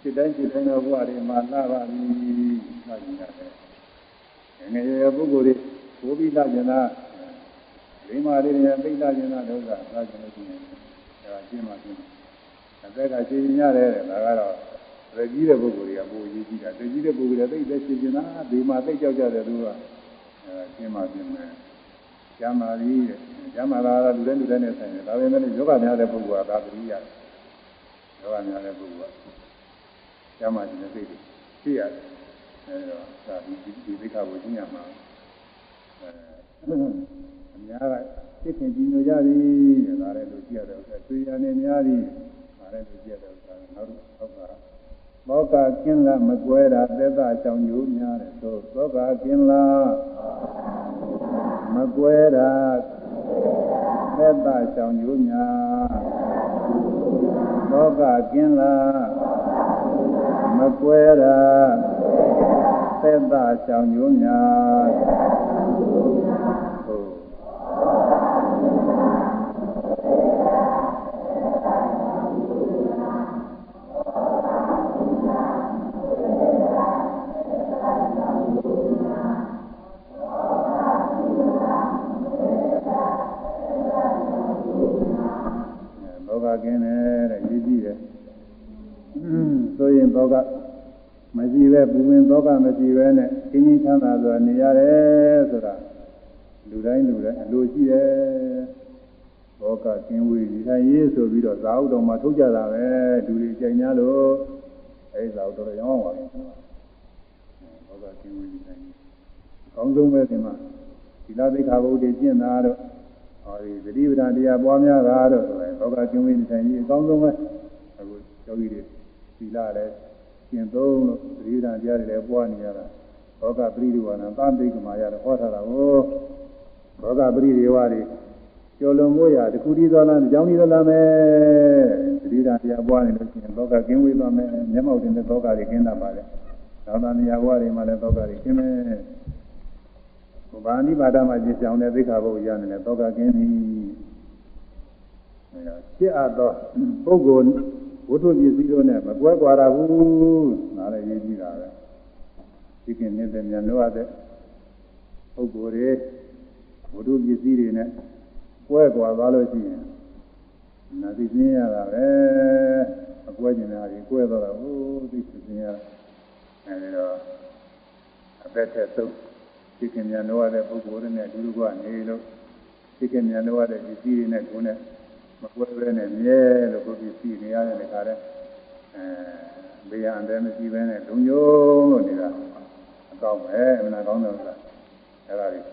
စိတ်တိုင်းစိတ်တိုင်းသောဘဝတွေမှာလာပါပြီ မှတ်ကြည့်ရတယ်ငယ်ငယ်ပုဂ္ဂိုလ်တွေဘိုးပြီးလာကျင်တာလိမ္မာလေးတွေသိလာကျင်တာဒုက္ခလာကျင်လို့ရှိရင်အဲဒါရှင်းမှရှင်းအသက်ကရှင်းရင်ရတယ်ဒါကတော့ရကြီးတဲ့ပုဂ္ဂိုလ်တွေကပိုအရေးကြီးတာတကြီးတဲ့ပုဂ္ဂိုလ်တွေသိတဲ့ရှင်းကျင်တာဒီမှာသိကြောက်ကြတယ်သူကအဲရှင်းမှရှင်းမယ်ကျမ်းမာရီတဲ့ကျမ်းမာလာတာလူတိုင်းလူတိုင်းနဲ့ဆိုင်တယ်ဒါပေမဲ့ယောဂများတဲ့ပုဂ္ဂိုလ်ကဒါသတိရတယ်ယောဂများတဲ့ပုဂ္ဂိုလ်ကကျမ်းမာခြင်းတဲ့စိတ်တွေသိရတယ် အဲတော့ဒါဒီဒီသိက္ခာကိုရှင်းရမှာအဲအများကသိခင်ကြီးညိုကြပြီတဲ့ဒါလည်းလို့ကြည့်ရတဲ့ဥစ္စာသွေးရနေများပြီဒါလည်းလို့ကြည့်ရတဲ့ဥစ္စာနောက်တော့ဟောက်ကဘောကကင်းလာမကွဲတာသက်သာချောင်ညိုများတယ်သို့ဘောကကင်းလာမကွဲတာသက်သာချောင်ညိုများဘောကကင်းလာမကွဲတာ သက်သာချောင်ညိုများကင်းတယ်တဲ့ရည်ကြည့်တယ်ဆိုရင်သောက မရှိပဲပူဝင်သောကမရှိပဲနဲ့ခင်းချင်းချမ်းသာစွာနေရတယ်ဆိုတာလူတိုင်းလူတိုင်းအလိုရှိတယ်သောကကင်းဝေးဒီတိုင်းရေးဆိုပြီးတော့ဇာဥတော်မှာထုတ်ကြတာပဲလူတွေကြိုင်냐လို့အဲဒီဇာဥတော်ရောင်းပါလိမ့်မယ်သောကကင်းဝေးဒီတိုင်းအကောင်းဆုံးပဲဒီမှာဒီလာသိက္ခာပုဒ်တွေကျင့်တာတော့ဟောဒီသတိပဋ္ဌာန်တရားပွားများတာတော့ဆိုရင်လောကကျုံးရင်းထိုင်ကြီးအကောင်းဆုံးပဲအခုယောဂီတွေသီလလည်း ကျင့်သုံးလို့သတိပဋ္ဌာန်တရားတွေလည်းပွားနေရတာလောကပရိဒီဝါနာသံသိကမာရတော့ဟောထားတာကိုလောကပရိဒီဝါတွေကျော်လွန်မိုးရတခုတည်းသောလားကြောင်းတည်းသောလားမယ်သတိပဋ္ဌာန်တရားပွားနေလို့ရှိရင်လောကကင်းဝေးသွားမယ်မျက်မှောက်တင်တဲ့လောကတွေကင်းတတ်ပါလေသာသနာ့ဘဝတွေမှာလည်းလောကတွေကင်းမယ်ဗာဏိပါဒမှာကြည်ဆောင်တဲ့သိက္ခာပုဒ်ရနေတယ်တောကကင်းပြီအဲဒါဖြစ်အပ်သောပုဂ္ဂိုလ် ဝတ္ထုပစ္စည်းတို့နဲ့မကွဲကွာရဘူးဒါလည်းရေးကြည့်တာပဲဒီကနေ့တဲ့မြန်လို့ရတဲ့ပုဂ္ဂိုလ်တွေဘုဒ္ဓပစ္စည်းတွေနဲ့ကွဲကွာသွားလို့ရှိရင်နာသိသိရတာပဲအကွဲကျင်တာကြီးကွဲသွားတာဟိုသိသိရအဲဒီတော့အသက်ထက်ဆုံးဒီကမြန်လို့ရတဲ့ပုဂ္ဂိုလ်တွေနဲ့အတူတူကနေလို့ဒီကမြန်လို့ရတဲ့ပစ္စည်းတွေနဲ့ကိုယ်နဲ့ မကွဲဘဲနဲ့မြဲလို့ကိုယ်ပစ္စည်းနေရတဲ့ခါတဲ့အဲဘေးရန်တယ်မရှိဘဲနဲ့လုံယုံလို့နေတာအကောင်းပဲအမှန်ကောင်းတယ်လားအဲ့ဒါလေး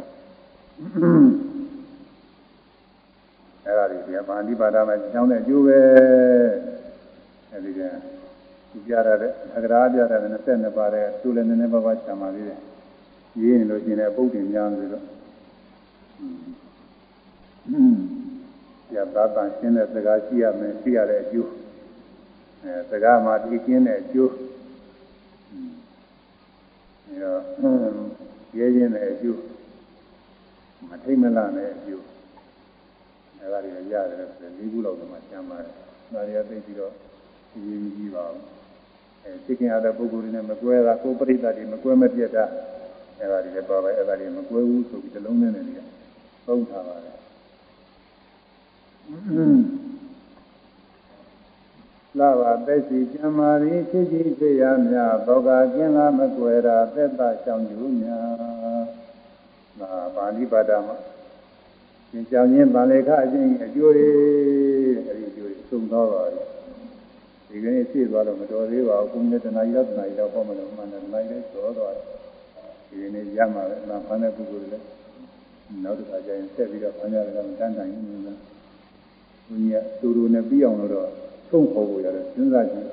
အဲ့ဒါလေးဒီမာနိပါဒမှာကျောင်းတဲ့အကျိုးပဲအဲ့ဒီကသူပြရတဲ့အကြရာပြတဲ့22ပါးတဲ့သူလည်းနည်းနည်းပါးပါးချမ်းပါသေးတယ်ရေးနေလို့ရှိရင်ပုတ်တင်များပြီတော့อืม ရပါပန်ရှင်းတဲ့စကားရှိရမယ်ရှိရတဲ့အကျိုးအဲစကားမှာဒီကျင်းတဲ့အကျိုးအဲတော့ရဲခြင်းတဲ့အကျိုးမထိတ်မလနဲ့အကျိုးအဲဒါတွေရတယ်ဆိုလေးခုလောက်တော့မှကျမ်းပါတယ်ဒါတွေကသိပြီးတော့ဒီကြီးကြီးပါဘူးအဲသိခင်ရတဲ့ပုဂ္ဂိုလ်တွေနဲ့မကွဲတာကိုယ်ပရိသတ်တွေမကွဲမပြတ်တာအဲဒါတွေလည်းပါပဲအဲဒါတွေမကွဲဘူးဆိုပြီးတလုံးနဲ့နေတယ်သုံးထားပါတယ် လာပါသက်စီကျမ်းမာရီဖြစ်ဖြစ်ဖြစ်ရမြဘောကကျင်းလာမကွယ်တာသက်သာရှောင်ယူများဒါပါဠိပါဒမှာသင်ကြောင်ချင်းဗာလေခအချင်းအကျိုးတွေအဲဒီအကျိုးတွေသုံးတော့ပါပြီဒီကနေ့ဖြည့်သွားတော့မတော်သေးပါဘူးကိုယ်နဲ့တဏှာကြီးတော့တဏှာကြီးတော့ပေါ့မလို့မှန်တယ်တဏှာကြီးလည်းကျော်သွားတယ်ဒီကနေ့ရမှာပဲနာဖမ်းတဲ့ပုဂ္ဂိုလ်တွေလည်းနောက်တစ်ခါကျရင်ဆက်ပြီးတော့ဖမ်းကြတယ်တော့တန်းတိုင်းနေတယ် ဘုရားတူတူနဲ့ပြီးအောင်လို့တော့သုံးခေါ်ဖို့ရတယ်စဉ်းစားကြည့်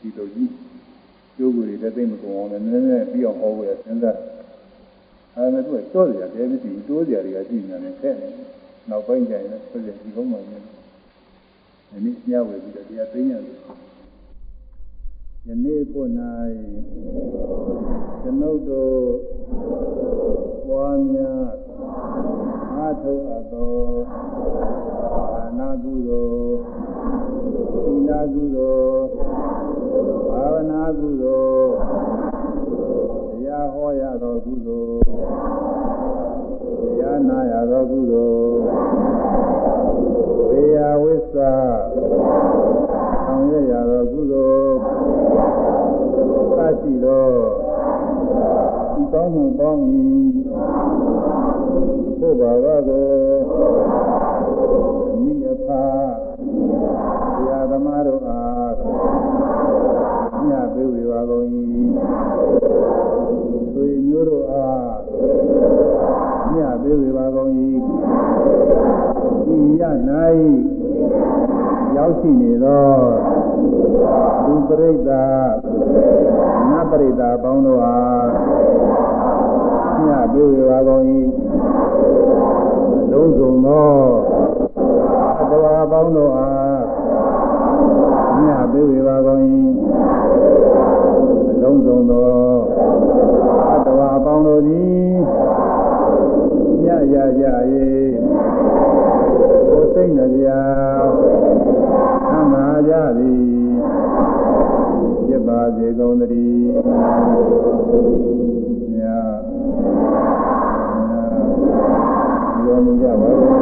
ဒီလိုကြီးကျိုးကိုယ်တွေလည်းသိမကုန်အောင်လည်းနည်းနည်းပြီးအောင်ဟောဖို့ရစဉ်းစားအဲဒါနဲ့သူကကြောစရာတဲမရှိဘူးတိုးစရာတွေကရှိနေတယ်ခက်နေနောက်ပိုင်းကျရင်လည်းဆိုရဒီကုန်းမှာနေဒီနေ့ညဝေပြီးတော့တရားသိရတယ်ယနေ့ဖို့၌ကျွန်ုပ်တို့ပွားများအားထုတ်အပ်သောအာ နာကုသိုလ်သီလကုသိုလ်ဘာဝနာကုသိုလ်တရားဟောရသောကုသိုလ်တရားနာရသောကုသိုလ်ဝေယဝိသဆောင်ရရသောကုသိုလ်သရှိသောဒီကောင်းမှုပေါင်း၏ဘုရားကကို ကုန်၏ဆွေမျိုးတို့အားညပေးဝေပါကုန်၏ဤရ၌ရောက်ရှိနေသောလူပရိသတ်နတ်ပရိသတ်ပေါင်းတို့အားညပေးဝေပါကုန်၏လုံးစုံသောအတဝါပေါင်းတို့အားညပေးဝေပါကုန်၏ လုံးစုံသောအတဝါပေါင်းတို့သည်ညရကြ၍ကိုယ်စိတ်နှပြသမာကြသည်ပြပါစေကုန်သတည်းညညရောမူကြပါဘူး